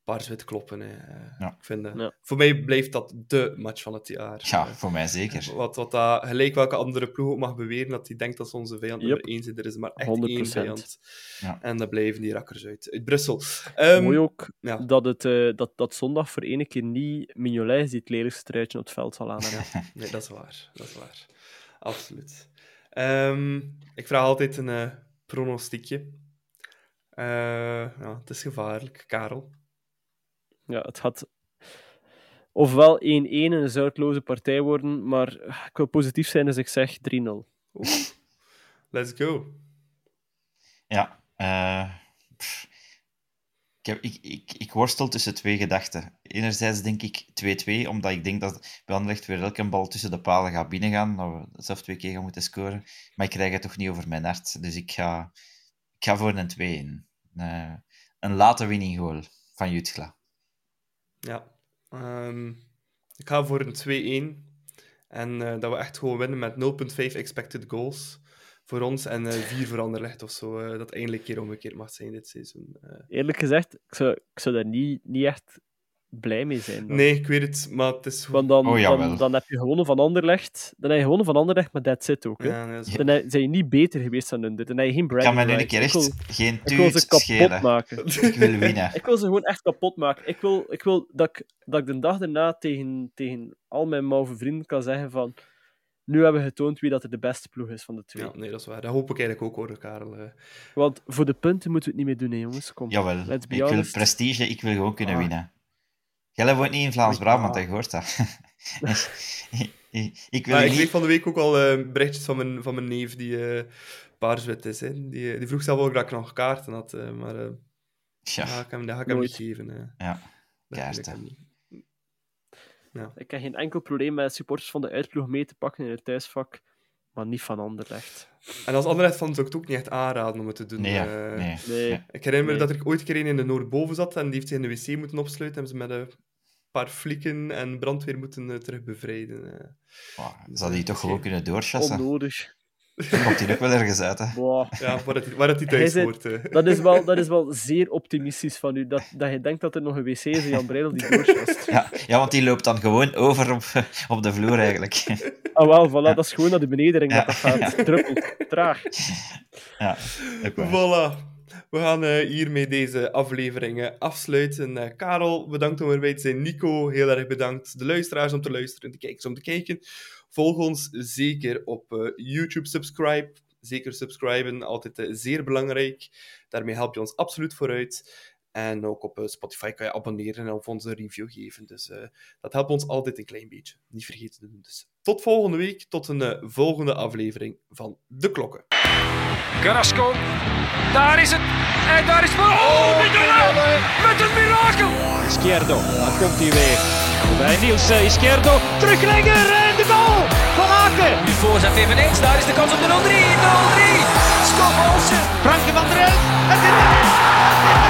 paars-wit kloppen. Hè. Eh, Ja. ik vind, eh, Ja. Voor mij blijft dat de match van het jaar. Ja, Eh, voor mij zeker. Wat, wat dat, gelijk welke andere ploeg ook mag beweren, dat hij denkt dat ze onze vijand Yep. nummer één zijn. Er is maar echt 100%. één vijand. Ja. En dat blijven die rakkers uit, uit Brussel. Ehm, Mooi ook ja. dat, het, eh, dat, dat zondag voor ene keer niet Mignolet is die het lelijkste truitje op het veld zal aanleggen. *laughs* Nee, dat is waar. Dat is waar. Absoluut. Ehm, ik vraag altijd een eh, pronostiekje. Eh, ja, het is gevaarlijk, Karel. Ja, het gaat ofwel 1-1 een zuidloze partij worden, maar ik wil positief zijn als ik zeg 3-0. *laughs* Let's go. Ja. eh, pff. ik, heb, ik, ik, ik worstel tussen twee gedachten. Enerzijds denk ik 2-2, omdat ik denk dat bij Anderlecht weer elke bal tussen de palen gaat binnengaan. Dat we zelf twee keer gaan moeten scoren. Maar ik krijg het toch niet over mijn hart. Dus ik ga, ik ga voor een 2 in. Eh, een late winning goal van Jutgla. Ja. Ehm, ik ga voor een 2-1. En eh, dat we echt gewoon winnen met 0,5 expected goals voor ons en eh 4 voor Anderlecht of zo. eh, dat eindelijk keer omgekeerd mag zijn dit seizoen. Eh, Eerlijk gezegd, ik zou, ik zou daar niet, niet echt blij mee zijn. dan. nee, ik weet het, maar het is... Want dan, Oh, dan, dan heb je gewonnen van Anderlecht. Dan heb je gewonnen van Anderlecht, maar that's it ook. Hè. Ja, nee, dat is Dan heb- zijn je niet beter geweest dan hun. Dan heb je geen Ik kan me nu een keer wil- echt geen Ik wil ze tuut kapot schelen. maken. *laughs* Ik wil winnen. Ik wil ze gewoon echt kapot maken. Ik wil, ik wil dat, ik, dat ik de dag daarna tegen, tegen al mijn mauve vrienden kan zeggen van nu hebben we getoond wie dat er de beste ploeg is van de twee. Ja, nee, dat is waar. Dat hoop ik eigenlijk ook hoor, Karel. eh. Want voor de punten moeten we het niet meer doen, hè, jongens. Kom. Jawel, ik wil prestige, ik wil gewoon kunnen Ah. winnen. Jij woont niet in Vlaams-Brabant, Ah. hè, je hoort dat. ik, *laughs* *laughs* ik, ik wil je ik kreeg niet... van de week ook al eh, berichtjes van mijn, van mijn neef die eh paarswit is. Hè. Die, eh, die vroeg zelf ook dat ik nog kaarten had, eh, maar eh Ja, dat ga ik hem, dat ga ik hem niet geven. eh. ja. Dat ik Kaarten. Ja. Ik heb geen enkel probleem met supporters van de uitploeg mee te pakken in het thuisvak, maar niet van Anderlecht. En als Anderlecht van zou ik het ook niet echt aanraden om het te doen. Nee, ja. Nee. Ik herinner me Nee. dat er ooit een keer een in de Noordboven zat en die heeft zich in de wc moeten opsluiten. Hebben ze met een paar flikken en brandweer moeten eh, terug bevrijden. eh. Oh, zou die toch gewoon kunnen doorchassen? Onnodig. Dan komt hij ook wel ergens uit, hè? Ja, waar het, waar het thuis Hij zei- hoort. eh. Dat is, wel, dat is wel zeer optimistisch van u, dat, dat je denkt dat er nog een wc is in Jan Breidel die doorschast. Ja, ja, want die loopt dan gewoon over op, op de vloer, eigenlijk. Ah wel, voilà, dat is gewoon naar de benedering Ja. dat dat gaat. Druppelt, traag. Ja, ook waar. Voilà. We gaan eh, hiermee deze aflevering afsluiten. Eh, Karel, bedankt om erbij te zijn. Nico, heel erg bedankt. De luisteraars om te luisteren, de kijkers om te kijken. Volg ons zeker op eh, YouTube. Subscribe. Zeker subscriben, altijd zeer belangrijk. Daarmee help je ons absoluut vooruit. En ook op Spotify kan je abonneren en op onze review geven. Dus dat helpt ons altijd een klein beetje. Niet vergeten te doen. Dus tot volgende week, tot een volgende aflevering van De Klokken. Carrasco. Daar is het. En daar is voor. Oh, Mignolet. Met een mirakel. Izquierdo, dan komt hij weer. Bij Niels Izquierdo, teruglegger en de goal van Aken. Nu voorzet eveneens, daar is de kans op de 0-3. 0-3. Scott Olsen. Frankie van der Elf, het is. Het is